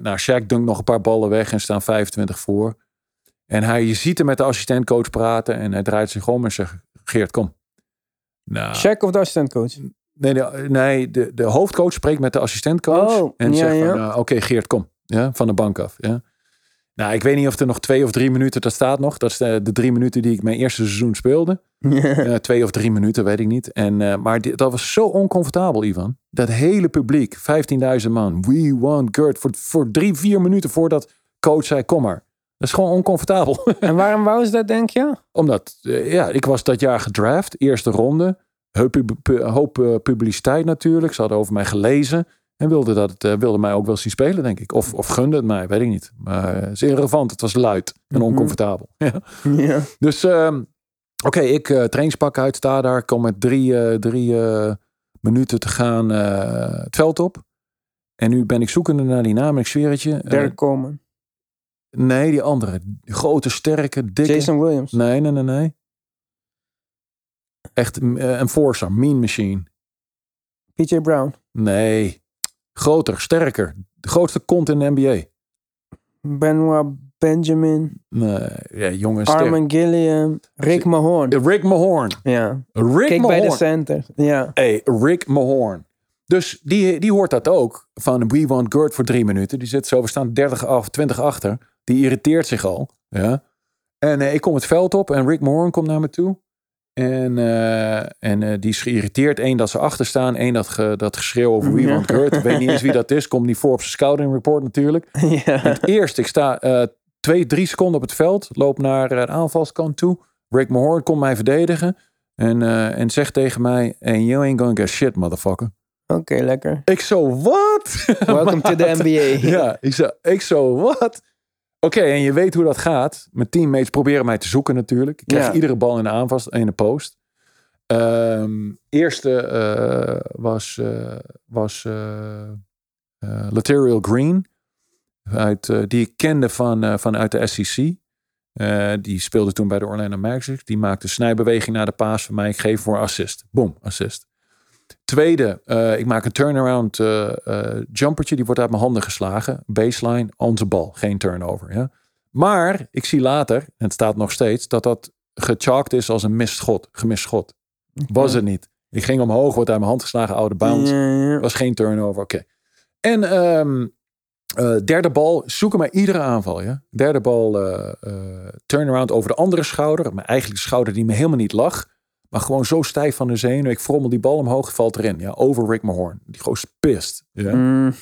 nou, Shaq dunkt nog een paar ballen weg en staan 25 voor. En hij, je ziet hem met de assistentcoach praten en hij draait zich om en zegt, Geert, kom.
Nou, Shaq of de assistentcoach?
Nee, de, nee de, de hoofdcoach spreekt met de assistentcoach
oh,
en
ja,
zegt
ja.
van, uh, oké Geert, kom. Ja, van de bank af. Ja. Nou, ik weet niet of er nog twee of drie minuten, dat staat nog. Dat is de, de drie minuten die ik mijn eerste seizoen speelde. uh, twee of drie minuten, weet ik niet. En, uh, maar die, dat was zo oncomfortabel, Ivan. Dat hele publiek, 15.000 man. We want Gert. Voor, voor drie, vier minuten voordat coach zei, kom maar. Dat is gewoon oncomfortabel.
en waarom wou ze dat, denk je?
Omdat, uh, ja, ik was dat jaar gedraft. Eerste ronde. Hoop, hoop publiciteit natuurlijk. Ze hadden over mij gelezen. En wilde, dat, uh, wilde mij ook wel zien spelen, denk ik. Of, of gunde het mij, weet ik niet. Maar het is irrelevant. Het was luid en oncomfortabel. Mm -hmm. ja.
ja.
Dus uh, oké, okay, ik uh, trainingspak uit, sta daar. Kom met drie, drie minuten te gaan het veld op. En nu ben ik zoekende naar die naam. Ik zweer het je.
Derek Coleman.
Nee, die andere. Grote, sterke, dikke.
Jason Williams.
Nee, nee, nee, nee. Echt een enforcer, mean machine.
PJ Brown.
Nee. Groter, sterker. De grootste kont in de NBA.
Benoit Benjamin.
Nee, ja, jongens.
Armin Gilliam. Rick Mahorn.
Rick Mahorn.
Ja.
Rick
Kijk
Mahorn.
bij de center. Ja.
Hey, Rick Mahorn. Dus die, die hoort dat ook. Van We Want Gert voor drie minuten. Die zit zo, we staan 30 af, 20 achter. Die irriteert zich al. Ja. En uh, ik kom het veld op en Rick Mahorn komt naar me toe. En, uh, en uh, die is geïrriteerd. Eén dat ze achter staan. Één dat, ge, dat geschreeuw over wie want. Ik weet niet eens wie dat is. Komt niet voor op zijn scouting report natuurlijk.
Ja.
Het eerst, ik sta uh, twee, drie seconden op het veld. Loop naar de aanvalskant toe. Rick Mahorn komt mij verdedigen. En, en zegt tegen mij. And you ain't gonna get shit, motherfucker.
Oké, okay, lekker.
Ik zo, wat?
Welcome to the NBA.
ja, ik zo, ik zo wat? Oké, okay, en je weet hoe dat gaat. Mijn teammates proberen mij te zoeken natuurlijk. Ik krijg
Ja.
iedere bal in de aanval in de post. Ehm eerste eh, was, eh, was eh, Laterial Green. Uit, die ik kende van, vanuit de SEC. Die speelde toen bij de Orlando Magic. Die maakte snijbeweging naar de paas van mij. Ik geef voor assist. Boom, assist. Tweede, eh, ik maak een turnaround eh, jumpertje. Die wordt uit mijn handen geslagen. Baseline, onze bal. Geen turnover. Ja? Maar ik zie later, en het staat nog steeds, dat dat gechalkt is als een mist schot. Gemist schot. Was het niet. Ik ging omhoog, wordt uit mijn hand geslagen, oude bounce.
Ja.
Was geen turnover, oké. En ehm, derde bal, zoeken maar iedere aanval. Ja? Derde bal, turnaround over de andere schouder. Mijn eigenlijk schouder die me helemaal niet lag. Maar gewoon zo stijf van de zenuw. Ik frommel die bal omhoog, valt erin. Ja, over Rick Mahorn. Die goos is pist. Ja? Mm.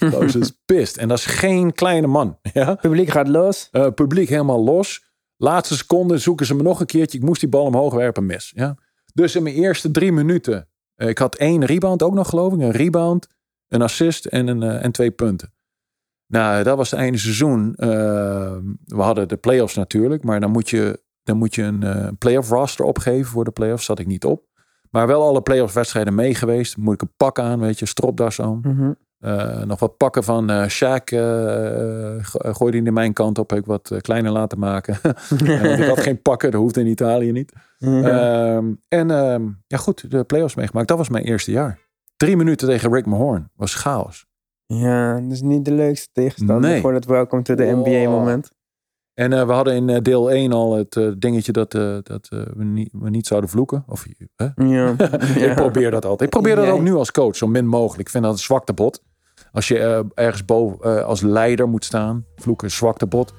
is pist. En dat is geen kleine man. Ja?
Publiek gaat los.
Uh, publiek helemaal los. Laatste seconde zoeken ze me nog een keertje. Ik moest die bal omhoog werpen, mis. Ja? Dus in mijn eerste drie minuten. Uh, ik had één rebound ook nog, geloof ik. Een rebound, een assist en, een, uh, en twee punten. Nou, dat was het einde seizoen. we hadden de playoffs natuurlijk. Maar dan moet je dan moet je een uh, playoff roster opgeven voor de playoffs. Zat ik niet op. Maar wel alle playoff wedstrijden mee geweest. Moet ik een pak aan, weet je, stropdas aan. Mhm. Eh, nog wat pakken van uh, Shaq gooide in mijn kant op. Heb ik wat kleiner laten maken. ik had geen pakken, dat hoeft in Italië niet. Ehm, en ehm, ja goed, de playoffs meegemaakt. Dat was mijn eerste jaar. Drie minuten tegen Rick Mahorn. Was chaos.
Ja, dat is niet de leukste tegenstander nee. voor het welcome to the NBA moment.
En uh, we hadden in uh, deel 1 al het uh, dingetje dat, dat we, niet, we niet zouden vloeken. Of, hè? Ja. ik probeer dat altijd. Ik probeer dat ook nu als coach, zo min mogelijk. Ik vind dat een zwaktebod. Als je ergens boven als leider moet staan, vloeken, zwaktebod.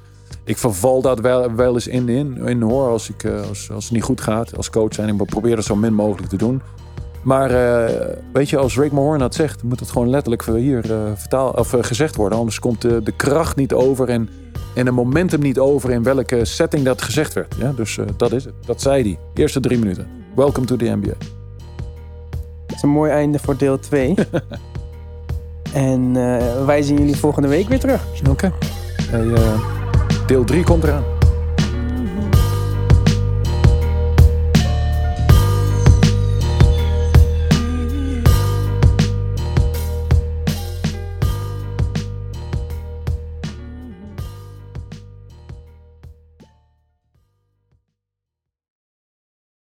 Ik verval dat wel, wel eens in, in, in hoor, als, ik, als, als het niet goed gaat als coach. En ik probeer dat zo min mogelijk te doen. Maar weet je, als Rick Mahorn dat zegt, moet het gewoon letterlijk hier vertaal, of, gezegd worden. Anders komt de, de kracht niet over en en een momentum niet over in welke setting dat gezegd werd. Ja, dus uh, dat is het. Dat zei hij. Eerste drie minuten. Welcome to the NBA.
Dat is een mooi einde voor deel 2. en uh, wij zien jullie volgende week weer terug.
Oké. Okay. Uh, deel 3 komt eraan.